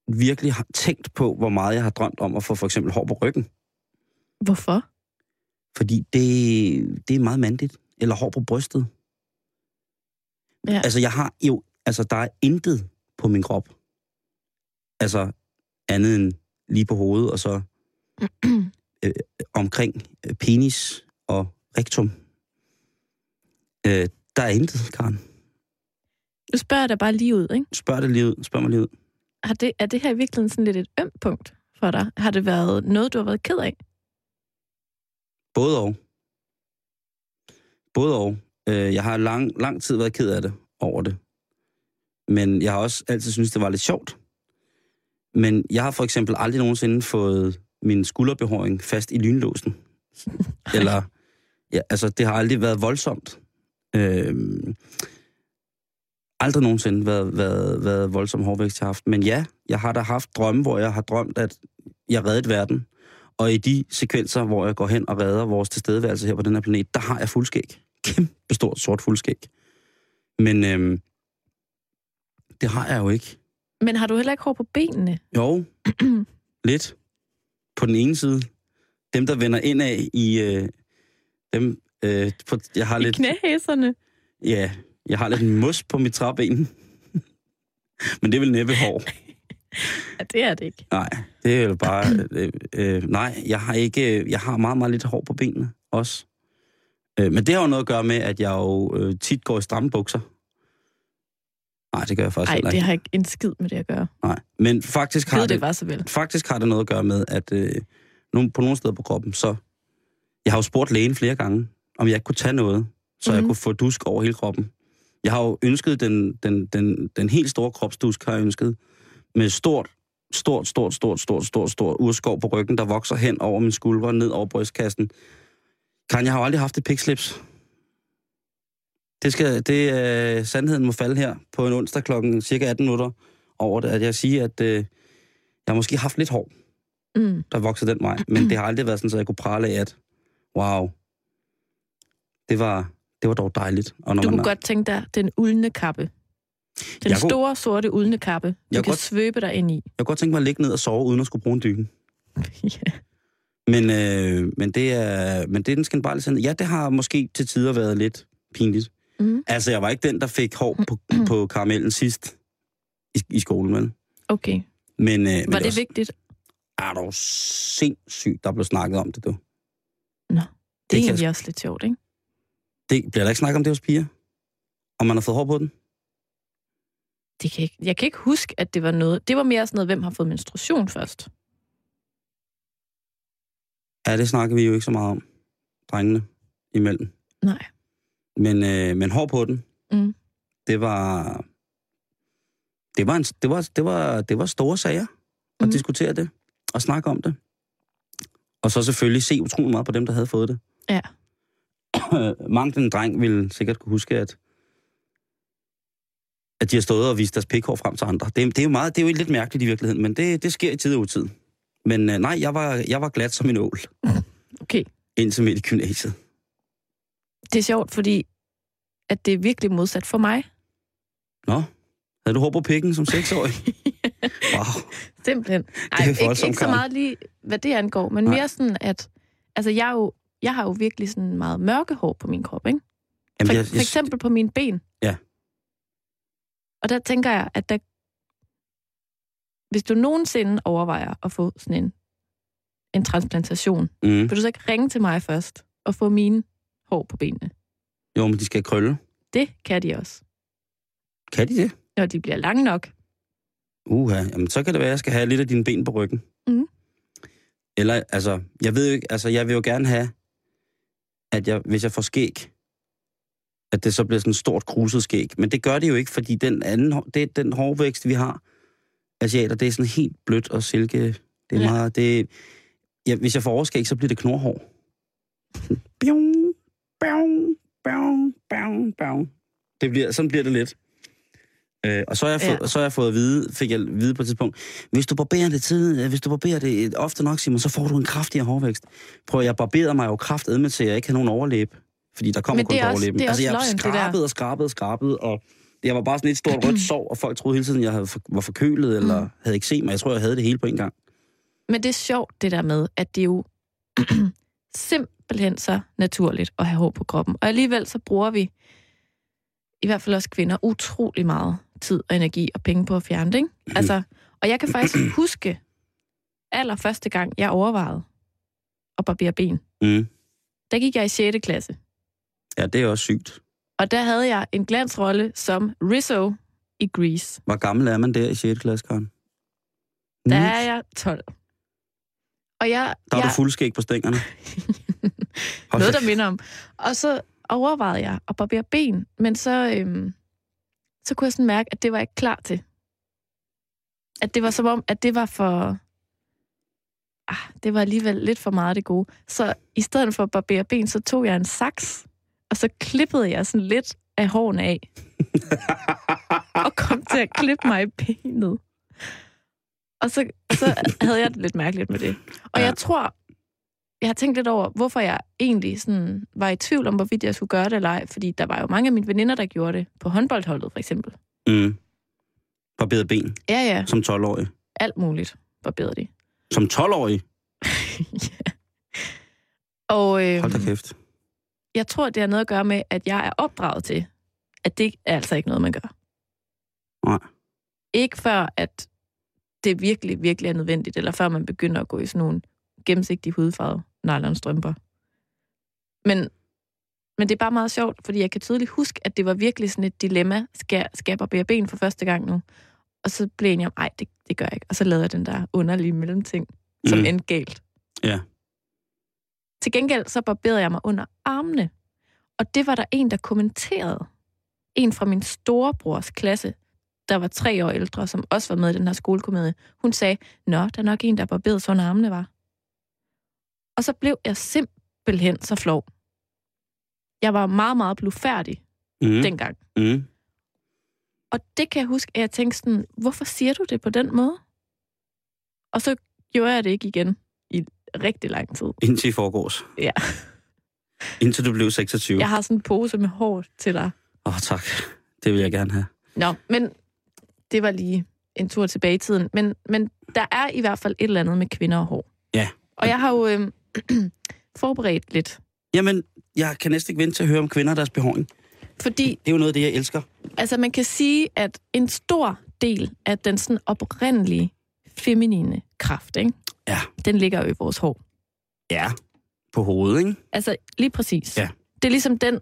virkelig har tænkt på, hvor meget jeg har drømt om at få for eksempel hår på ryggen. Hvorfor? Fordi det, det er meget mandigt. Eller hår på brystet. Ja. Altså, jeg har jo... Altså, der er intet på min krop. Altså, andet end lige på hovedet, og så øh, omkring øh, penis og rektum. Øh, der er intet, Karen. Nu spørger jeg dig bare lige ud, ikke? Spørg det lige ud. Spørg mig lige ud. Har det, er det her i virkeligheden sådan lidt et ømt punkt for dig? Har det været noget, du har været ked af? Både og. Både og. Øh, jeg har lang, lang tid været ked af det over det. Men jeg har også altid syntes, det var lidt sjovt. Men jeg har for eksempel aldrig nogensinde fået min skulderbehåring fast i lynlåsen. Eller, ja, altså det har aldrig været voldsomt. Øhm, aldrig nogensinde været, været, været voldsom hårvækst, jeg har haft. Men ja, jeg har da haft drømme, hvor jeg har drømt, at jeg reddede verden. Og i de sekvenser, hvor jeg går hen og redder vores tilstedeværelse her på den her planet, der har jeg fuldskæg. Kæmpe stort sort fuldskæg. Men øhm, det har jeg jo ikke. Men har du heller ikke hår på benene? Jo, lidt. På den ene side. Dem, der vender ind af i... Øh, dem, øh, på, jeg har I lidt... knæhæserne? Ja, jeg har lidt mus på mit træben. Men det er vel næppe hår. Ja, det er det ikke. Nej, det er jo bare... Øh, øh, nej, jeg har ikke... Jeg har meget, meget lidt hår på benene også. Øh, men det har jo noget at gøre med, at jeg jo øh, tit går i stramme bukser. Nej, det gør jeg faktisk Nej, det har ikke en skid med det at gøre. Nej, men faktisk har det, det var så vel. faktisk har det noget at gøre med, at øh, på nogle steder på kroppen, så... Jeg har jo spurgt lægen flere gange, om jeg ikke kunne tage noget, så mm. jeg Mhm. kunne få dusk over hele kroppen. Jeg har jo ønsket den, den, den, den helt store kropsdusk, har jeg ønsket, med stort, stort, stort, stort, stort, stort, stort urskov på ryggen, der vokser hen over min skulder, ned over brystkassen. Kan jeg har jo aldrig haft et pikslips. Det skal, det, øh, sandheden må falde her på en onsdag klokken cirka 18 minutter over det, at jeg siger, at øh, jeg har måske haft lidt hår, Mm. der voksede den vej, men det har aldrig været sådan, så jeg kunne prale af, at wow, det var, det var dog dejligt. Og når Du man kunne er- godt tænke dig den uldne kappe. Den Jeg kunne- store, sorte uldne kappe, du Jeg kan kunne godt- svøbe dig ind i. Jeg kunne godt tænke mig at ligge ned og sove, uden at skulle bruge en dyne. ja. Men, øh, men, det er, men det er den skandale sandhed. Ja, det har måske til tider været lidt pinligt. Mm. Altså, jeg var ikke den, der fik hår på, på karamellen sidst i, i skolen, vel? Okay. Men, øh, men Var det også- vigtigt? er du sindssygt, der blev snakket om det, du. Nå, det er kan jeg egentlig også lidt sjovt, ikke? Det, bliver der ikke snakket om det hos piger? Om man har fået hår på den? Det kan jeg, ikke, jeg kan ikke huske, at det var noget... Det var mere sådan noget, hvem har fået menstruation først. Ja, det snakker vi jo ikke så meget om, drengene imellem. Nej. Men, øh, men hår på den, Mm. det var... Det var, en, det, var, det, var, det var store sager at Mhm. diskutere det og snakke om det. Og så selvfølgelig se utrolig meget på dem, der havde fået det. Ja. Mange den dreng ville sikkert kunne huske, at, at de har stået og vist deres pikhår frem til andre. Det, det, er jo meget, det er jo lidt mærkeligt i virkeligheden, men det, det sker i tid og utid. Men øh, nej, jeg var, jeg var glat som en ål, Okay. indtil midt i gymnasiet. Det er sjovt, fordi at det er virkelig modsat for mig. Nå, havde du hår på pikken som seksårig? Wow. Simpelthen. Ej, er ikke, ikke så meget lige, hvad det angår, men Nej. mere sådan, at... Altså, jeg, jo, jeg har jo virkelig sådan meget mørke hår på min krop, ikke? Jamen, For, jeg, for eksempel på mine ben. Ja. Og der tænker jeg, at der, hvis du nogensinde overvejer at få sådan en, en transplantation, mm, vil du så ikke ringe til mig først og få mine hår på benene? Jo, men de skal krølle. Det kan de også. Kan de det? Når de bliver lange nok. Uha, jamen så kan det være, at jeg skal have lidt af dine ben på ryggen. Mhm. Eller, altså, jeg ved jo ikke, altså, jeg vil jo gerne have, at jeg, hvis jeg får skæg, at det så bliver sådan et stort kruset skæg. Men det gør det jo ikke, fordi den anden, det, den hårvækst, vi har, asiater, det er sådan helt blødt og silke. Det er Ja. meget, det, ja, hvis jeg får overskæg, så bliver det knorhår. Bjong, bjong, bjong, bjong, bjong. Det bliver, sådan bliver det lidt. Øh, og så har, jeg Ja. fået, så har jeg fået at vide, fik jeg at vide på et tidspunkt, hvis du barberer det tid, hvis du barberer det ofte nok, Simon, så får du en kraftigere hårvækst. Prøv, jeg barberede mig jo kraftedme til, at jeg ikke har nogen overlæb. Fordi der kommer kun også- overlæben. er altså, jeg løgn, skrabede og skrabede og skrabede, og jeg var bare sådan et stort rødt sår, og folk troede hele tiden, jeg havde for, var forkølet, eller Mm. havde ikke set mig. Jeg tror, jeg havde det hele på en gang. Men det er sjovt, det der med, at det jo simpelthen så naturligt at have hår på kroppen. Og alligevel så bruger vi, i hvert fald også kvinder, utrolig meget tid og energi og penge på at fjerne det. Ikke? Altså, og jeg kan faktisk huske, allerførste gang, jeg overvejede at barbere ben. Mm. Der gik jeg i 6. klasse. Ja, det er også sygt. Og der havde jeg en glansrolle som Rizzo i Grease. Hvor gammel er man der i 6. klasse, Karen? Der er jeg 12. Og jeg, Der er jeg, du fuldskæg på stængerne. Noget, der minder om. Og så overvejede jeg at barbere ben, men så, øhm, så kunne jeg sådan mærke, at det var jeg ikke klar til. At det var som om, at det var for... Ah, det var alligevel lidt for meget det gode. Så i stedet for at barbere ben, så tog jeg en saks, og så klippede jeg sådan lidt af hårene af. og kom til at klippe mig i benet. Og så, så havde jeg det lidt mærkeligt med det. Og ja. jeg tror, jeg har tænkt lidt over, hvorfor jeg egentlig sådan var i tvivl om, hvorvidt jeg skulle gøre det eller ej. Fordi der var jo mange af mine veninder, der gjorde det. På håndboldholdet, for eksempel. Mm. Barberet ben Ja, ja. som 12-årig. Alt muligt barberede de. Som 12-årig? ja. Og øh, Hold da kæft. jeg tror, det har noget at gøre med, at jeg er opdraget til, at det er altså ikke noget, man gør. Nej. Ikke før, at det virkelig, virkelig er nødvendigt, eller før man begynder at gå i sådan nogle gennemsigtige hudfarvede nylonstrømper. Men, men det er bare meget sjovt, fordi jeg kan tydeligt huske, at det var virkelig sådan et dilemma. Skal, skal jeg barbere ben for første gang nu? Og så blev jeg enig om, ej, det, det gør jeg ikke. Og så lavede jeg den der underlige mellemting, som mm. endte galt. Ja. Til gengæld så barberede jeg mig under armene. Og det var der en, der kommenterede. En fra min storebrors klasse, der var tre år ældre, som også var med i den her skolekomedie. Hun sagde, Nå, der er nok en, der barberede sig under armene, var. Og så blev jeg simpelthen så flov. Jeg var meget, meget blufærdig Mm. dengang. Mm. Og det kan jeg huske, at jeg tænkte sådan, hvorfor siger du det på den måde? Og så gjorde jeg det ikke igen i rigtig lang tid. Indtil i forgårs. Ja. Indtil du blev 26. Jeg har sådan en pose med hår til dig. Åh, oh, tak. Det vil jeg gerne have. Nå, men det var lige en tur tilbage i tiden. Men, men der er i hvert fald et eller andet med kvinder og hår. Ja. Og jeg har jo øh, forberedt lidt. Jamen, jeg kan næsten ikke vente til at høre om kvinder og deres behåring. Fordi Det er jo noget af det, jeg elsker. altså, man kan sige, at en stor del af den sådan oprindelige feminine kraft, ikke? Ja. den ligger jo i vores hår. Ja. På hovedet, ikke? Altså lige præcis. Ja. Det er ligesom den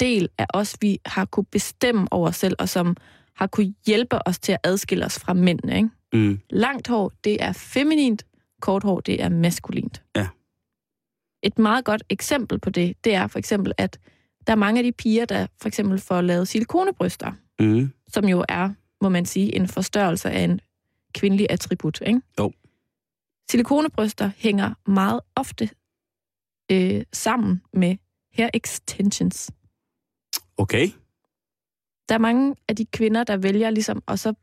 del af os, vi har kunne bestemme over os selv, og som har kunne hjælpe os til at adskille os fra mændene. Ikke? Mm. Langt hår, det er feminint. Kort hår, det er maskulint. Ja. Et meget godt eksempel på det, det er for eksempel, at der er mange af de piger, der for eksempel får lavet silikonebryster, Mm. som jo er, må man sige, en forstørrelse af en kvindelig attribut. Ikke? Jo. Silikonebryster hænger meget ofte øh, sammen med hair extensions. Okay. Der er mange af de kvinder, der vælger ligesom, og så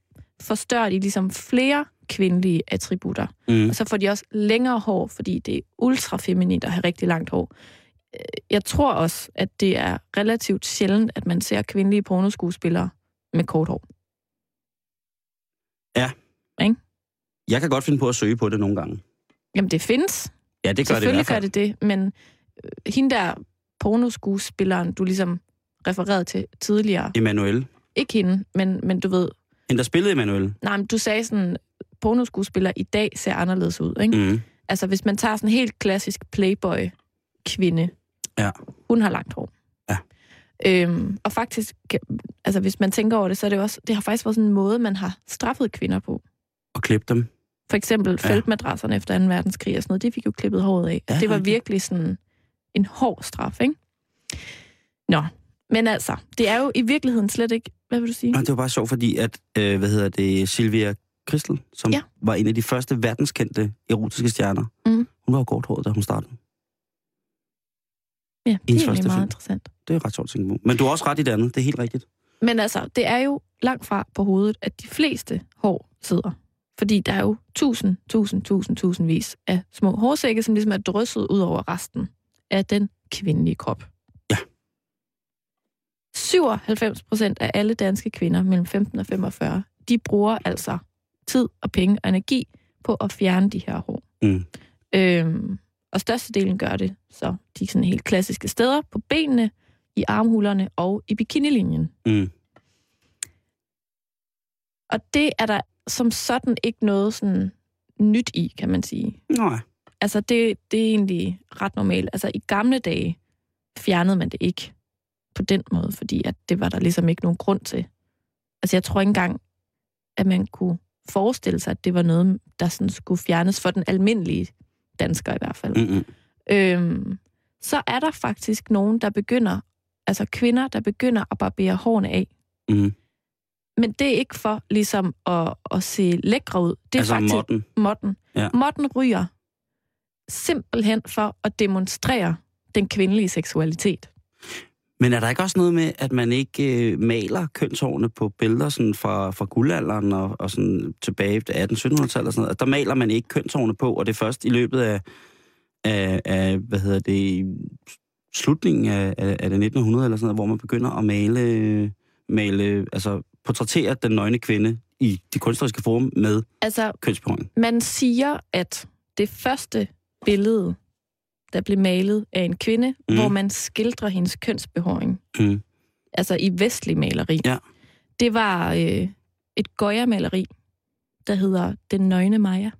forstørrer de ligesom flere kvindelige attributter. Mm. Og så får de også længere hår, fordi det er ultra feminint at have rigtig langt hår. Øh, Jeg tror også, at det er relativt sjældent, at man ser kvindelige pornoskuespillere med kort hår. Jeg kan godt finde på at søge på det nogle gange. Jamen, det findes. Ja, det gør det i Selvfølgelig hvert gør det det, men øh, hende der pornoskuespilleren, du ligesom refererede til tidligere, Emanuel. ikke hende, men, men du ved, Hende, der spillede Emanuel. nej, men du sagde sådan, pornoskuespiller i dag ser anderledes ud, ikke? Mm. Altså, hvis man tager sådan en helt klassisk playboy-kvinde, Ja. hun har langt hår. Ja. Øhm, og faktisk, altså hvis man tænker over det, så er det også, det har faktisk været sådan en måde, man har straffet kvinder på. klippe dem. For eksempel Ja. feltmadrasserne efter 2. verdenskrig og sådan noget, det fik jo klippet håret af. Ja, det var virkelig sådan en hård straf, ikke? Nå, men altså, det er jo i virkeligheden slet ikke... Hvad vil du sige? Nej, det var bare sjovt, fordi at, øh, hvad hedder det, Sylvia Kristel, som Ja. var en af de første verdenskendte erotiske stjerner, Mhm. hun var jo korthåret, da hun startede. Ja, det er egentlig første meget film. interessant. Det er ret sjovt at tænke på. Men du har også ret i det andet, det er helt rigtigt. Men altså, det er jo langt fra på hovedet, at de fleste hår sidder. Fordi der er jo tusind, tusind, tusind, tusindvis af små hårsække, som ligesom er drysset ud over resten af den kvindelige krop. Ja. 97 procent af alle danske kvinder mellem 15 og 45, de bruger altså tid og penge og energi på at fjerne de her hår. Mm. Øhm, og størstedelen gør det så de sådan helt klassiske steder på benene, i armhulerne og i bikinilinjen. Mm. Og det er der som sådan ikke noget sådan nyt i, kan man sige. Nej. Altså, det, det er egentlig ret normalt. Altså, i gamle dage fjernede man det ikke på den måde, fordi at det var der ligesom ikke nogen grund til. Altså, jeg tror ikke engang, at man kunne forestille sig, at det var noget, der sådan skulle fjernes for den almindelige dansker i hvert fald. Mm-mm. Øhm, så er der faktisk nogen, der begynder, altså kvinder, der begynder at barbere hårene af. Mm. Men det er ikke for ligesom at, at se lækre ud. Det er Altså faktisk modden. modden. Ja. Modden ryger simpelthen for at demonstrere den kvindelige seksualitet. Men er der ikke også noget med, at man ikke øh, maler kønshårene på billeder sådan fra, fra guldalderen og, og sådan tilbage til 1800-1700-tallet og sådan noget? At der maler man ikke kønshårene på, og det er først i løbet af, af, af hvad hedder det, slutningen af, af, af det 1900 eller sådan noget, hvor man begynder at male, male altså portrættere den nøgne kvinde i de kunstneriske form med Altså, kønsbehåring. man siger, at det første billede, der blev malet af en kvinde, Mm. hvor man skildrer hendes kønsbehåring, Mm. altså i vestlig maleri, Ja. det var øh, et Goya-maleri, der hedder Den Nøgne Maja,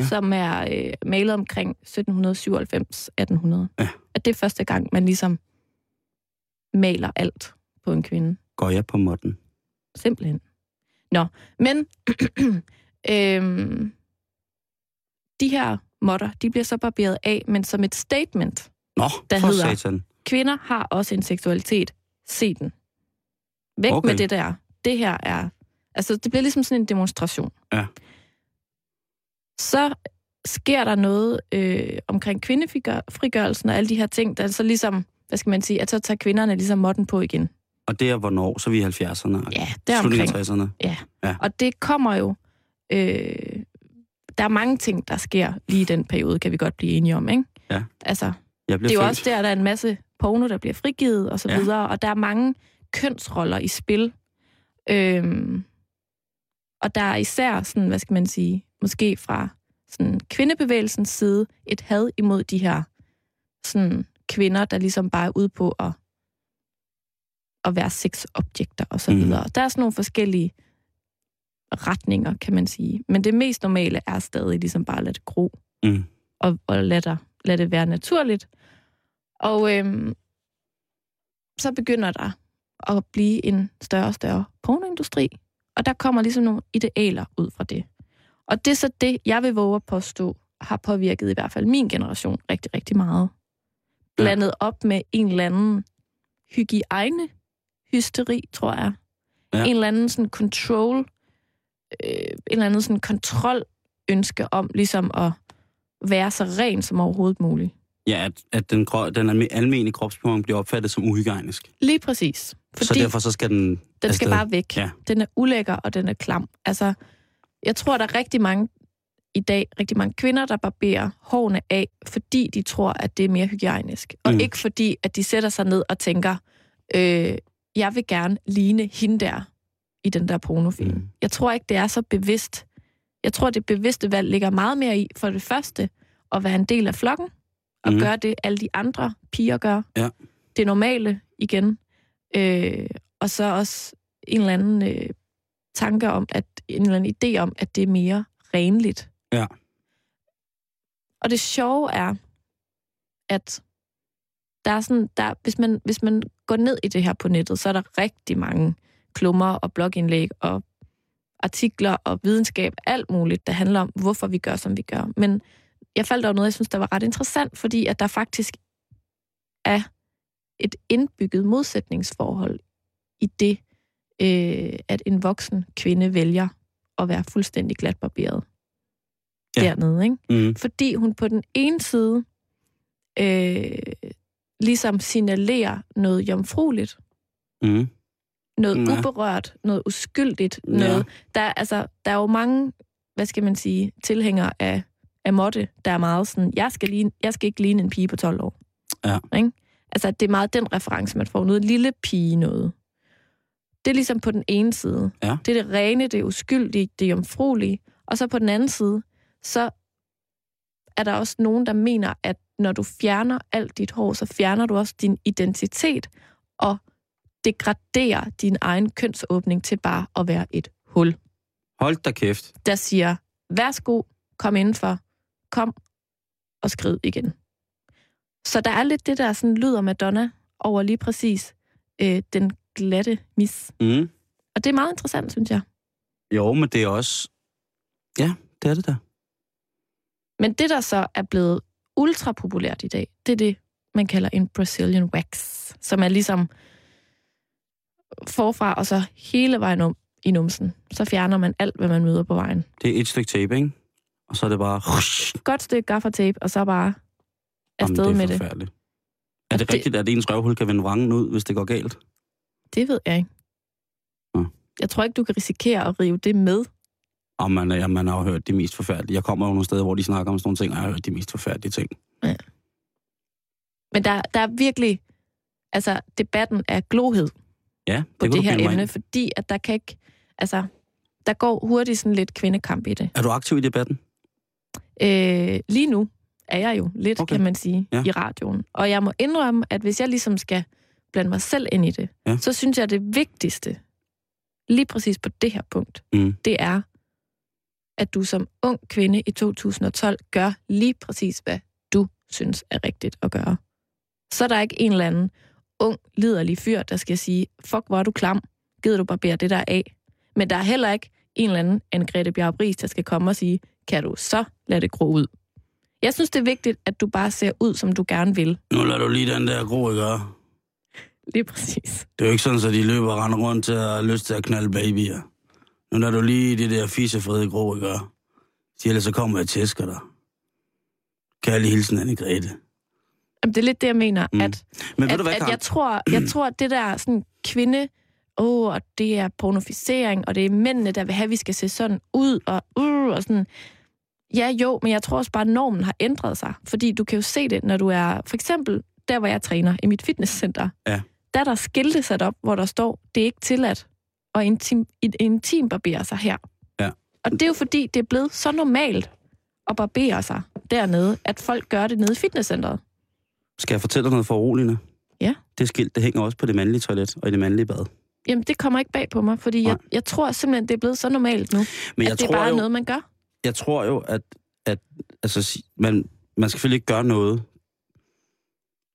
Ja. som er øh, malet omkring 1797-1800. Ja. At det er første gang, man ligesom maler alt på en kvinde. Jeg på modden? Simpelthen. Nå, men øhm, de her modder, de bliver så barberet af, men som et statement. Nå, Der for hedder- satan. Kvinder har også en seksualitet. Se den. Væk Okay. med det der. Det her er... Altså, det bliver ligesom sådan en demonstration. Ja. Så sker der noget øh, omkring kvindefrigørelsen og alle de her ting, der så ligesom, hvad skal man sige, at så tager kvinderne ligesom modden på igen. Og det er hvornår? Så er vi i 70'erne? Ja, der Slutningen omkring. af 60'erne? Ja. Ja. Og det kommer jo... Øh, der er mange ting, der sker lige i den periode, kan vi godt blive enige om, ikke? Ja. Altså, Jeg det er jo født. også der, der er en masse porno, der bliver frigivet og så Ja. videre, og der er mange kønsroller i spil. Øhm, og der er især sådan, hvad skal man sige, måske fra sådan kvindebevægelsens side, et had imod de her sådan kvinder, der ligesom bare er ude på at, at være sexobjekter og så Mhm. videre. Der er sådan nogle forskellige retninger, kan man sige. Men det mest normale er stadig ligesom bare at lade det gro Mm. og, og lade, der, lade det være naturligt. Og øhm, så begynder der at blive en større og større pornoindustri, og der kommer ligesom nogle idealer ud fra det. Og det er så det, jeg vil våge at påstå, har påvirket i hvert fald min generation rigtig, rigtig meget. Blandet op med en eller anden hygiejne hysteri, tror jeg. Ja. En eller anden sådan control, øh, en eller anden sådan kontrol ønske om ligesom at være så ren som overhovedet muligt. Ja, at, at den, den almindelige kropsbehåring bliver opfattet som uhygiejnisk. Lige præcis. Fordi så derfor så skal den den skal afsted. bare væk. Ja. Den er ulækker, og den er klam. Altså, jeg tror, der er rigtig mange i dag, rigtig mange kvinder, der barberer hårene af, fordi de tror, at det er mere hygiejnisk. Og Mm. ikke fordi, at de sætter sig ned og tænker, øh, jeg vil gerne ligne hende der i den der pornofilm. Mm. Jeg tror ikke, det er så bevidst. Jeg tror, det bevidste valg ligger meget mere i, for det første, at være en del af flokken, og mm. gøre det, alle de andre piger gør. Ja. Det normale igen. Øh, og så også en eller anden øh, tanke om, at en eller anden idé om, at det er mere renligt. Ja. Og det sjove er, at der er sådan, der, hvis, man, hvis man går ned i det her på nettet, så er der rigtig mange klummer og blogindlæg og artikler og videnskab, alt muligt, der handler om, hvorfor vi gør, som vi gør. Men jeg faldt over noget, jeg synes, der var ret interessant, fordi at der faktisk er et indbygget modsætningsforhold i det, øh, at en voksen kvinde vælger at være fuldstændig glatbarberet Ja. dernede. Ikke? Mm. Fordi hun på den ene side øh, ligesom signalerer noget jomfrueligt, Mm. Noget Ja. uberørt, noget uskyldigt, Ja. noget... Der, er- altså, der er jo mange, hvad skal man sige, tilhængere af, af Motte, der er meget sådan, jeg skal, ligne, jeg skal ikke ligne en pige på 12 år. Ja. Ikke? Altså, det er meget den reference, man får. Noget lille pige noget. Det er ligesom på den ene side. Ja. Det er det rene, det er uskyldige, det er jomfruelige. Og så på den anden side, så er der også nogen, der mener, at når du fjerner alt dit hår, så fjerner du også din identitet degraderer din egen kønsåbning til bare at være et hul, Hold da kæft. der siger, værsgo, kom indenfor, kom og skrid igen. Så der er lidt det, der sådan lyder Madonna over lige præcis øh, den glatte mis. Mm. Og det er meget interessant, synes jeg. Jo, men det er også... Ja, det er det der. Men det, der så er blevet ultra populært i dag, det er det, man kalder en Brazilian wax, som er ligesom forfra og så hele vejen om i numsen. Så fjerner man alt, hvad man møder på vejen. Det er et stykke tape, ikke? Og så er det bare... Godt stykke gaffatape, og så bare afsted Jamen, med det er det. forfærdeligt. Er det, det- rigtigt, at ens røvhul kan vende vrangen ud, hvis det går galt? Det ved jeg ikke. Nå. Jeg tror ikke, du kan risikere at rive det med. Og man, ja, man har jo hørt de mest forfærdelige. Jeg kommer jo nogle steder, hvor de snakker om sådan nogle ting, og jeg har hørt de mest forfærdelige ting. Men der, der er virkelig... Altså, debatten er glohed Ja, det, på det her emne, fordi at der kan ikke... Altså, der går hurtigt sådan lidt kvindekamp i det. Er du aktiv i debatten? Øh, lige nu er jeg jo lidt, Okay. kan man sige, Ja. i radioen. Og jeg må indrømme, at hvis jeg ligesom skal blande mig selv ind i det, Ja. ja. så synes jeg, at det vigtigste, lige præcis på det her punkt, Mm. det er, at du som ung kvinde i 2012 gør lige præcis, hvad du synes er rigtigt at gøre. Så er der ikke en eller anden ung, liderlig fyr, der skal sige, fuck, hvor er du klam, gider du barbere det der af. Men der er heller ikke en eller anden Anne-Grethe Bjarup der skal komme og sige, kan du så lade det gro ud. Jeg synes, det er vigtigt, at du bare ser ud, som du gerne vil. Nu lader du lige den der gro, ikke? Lige præcis. Det er jo ikke sådan, at de løber og render rundt til at lyst til at knalde babyer. Nu lader du lige det der fissefrede gro, ikke? Så ellers så kommer jeg og tæsker dig. Kærlig hilsen, Anne-Grethe. Jamen, det er lidt det, jeg mener, Mm. at Men at, du hvad, at jeg tror, jeg tror, at det der sådan kvinde, åh, oh, og det er pornoficering, og det er mændene, der vil have, at vi skal se sådan ud, og, uh, og sådan. Ja, jo, men jeg tror også bare, at normen har ændret sig. Fordi du kan jo se det, når du er, for eksempel, der hvor jeg træner, i mit fitnesscenter. Ja. Der er der skilte sat op, hvor der står, det er ikke tilladt at intim, intim barbere sig her. Ja. Og det er jo fordi, det er blevet så normalt at barbere sig dernede, at folk gør det nede i fitnesscenteret. Skal jeg fortælle dig noget foruroligende? Ja. Det skilt, det hænger også på det mandlige toilet og i det mandlige bad. Jamen, det kommer ikke bag på mig, fordi jeg, Nej. jeg tror simpelthen, det er blevet så normalt nu, Men at jeg det tror bare jo, noget, man gør. jeg tror jo, at, at altså, man, man skal selvfølgelig ikke gøre noget,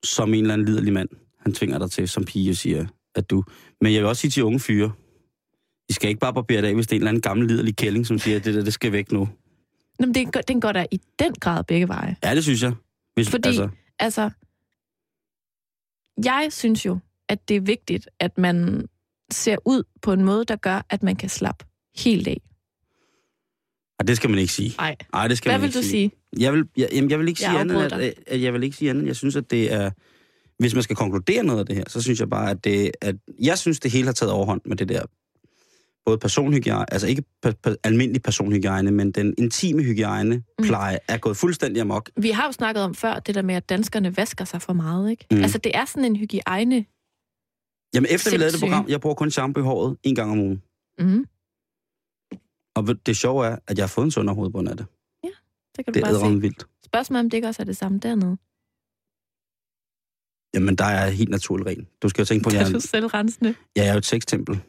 som en eller anden liderlig mand, han tvinger dig til, som pige siger, at du... Men jeg vil også sige til unge fyre, I skal ikke bare barbere det af, hvis det er en eller anden gammel liderlig kælling, som siger, at det der, det skal væk nu. Nå, men det, den går da i den grad begge veje. Ja, det synes jeg. Hvis, Fordi- altså, Altså, jeg synes jo, at det er vigtigt, at man ser ud på en måde, der gør, at man kan slappe helt af. ej, det skal man ikke sige. Nej. Nej, det skal Hvad man vil ikke du sige. sige? Jeg vil, jeg, jamen, jeg vil ikke Jeg sige andet, at, at, jeg vil ikke sige andet. Jeg synes, at det er... Hvis man skal konkludere noget af det her, så synes jeg bare, at det... At, jeg synes, det hele har taget overhånd med det der både personhygiejne, altså ikke per, almindelig personhygiejne, men den intime hygiejne, Mm. pleje, er gået fuldstændig amok. Vi har jo snakket om før, det der med, at danskerne vasker sig for meget, ikke? Mm. Mm. Altså, det er sådan en hygiejne. Jamen, efter vi lavede det program, jeg bruger kun shampoo i håret en gang om ugen. Mm. Og det sjove er, at jeg har fået en sundere hovedbund af det. Det kan du Det er bare se. vildt. Spørgsmålet om det ikke også er det samme dernede. Jamen, der er helt naturligt ren. Du skal jo tænke på, at Det jeg, er du er- selvrensende. jeg er jo et sextempel.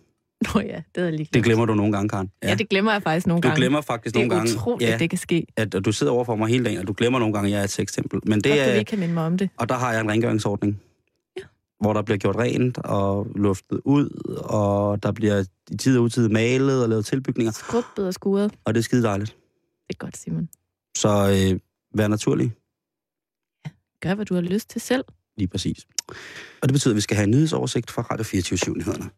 Nå ja, det er lige. Det glemmer du nogle gange, Karen. Ja, ja det glemmer jeg faktisk nogle du gange. Du glemmer faktisk nogle gange. Det er utroligt, ja, det kan ske. At, og du sidder overfor mig hele dagen, og du glemmer nogle gange, at jeg er et sextempel. Men det Godt, er, ikke kan minde mig om det. Og der har jeg en rengøringsordning. Ja. Hvor der bliver gjort rent og luftet ud, og der bliver i tid og utid malet og lavet tilbygninger. Skrubbet og skuret. Og det er skide dejligt. Det er godt, Simon. Så øh, vær naturlig. Ja, gør, hvad du har lyst til selv. Lige præcis. Og det betyder, at vi skal have en nyhedsoversigt fra Radio 24 Nyhederne.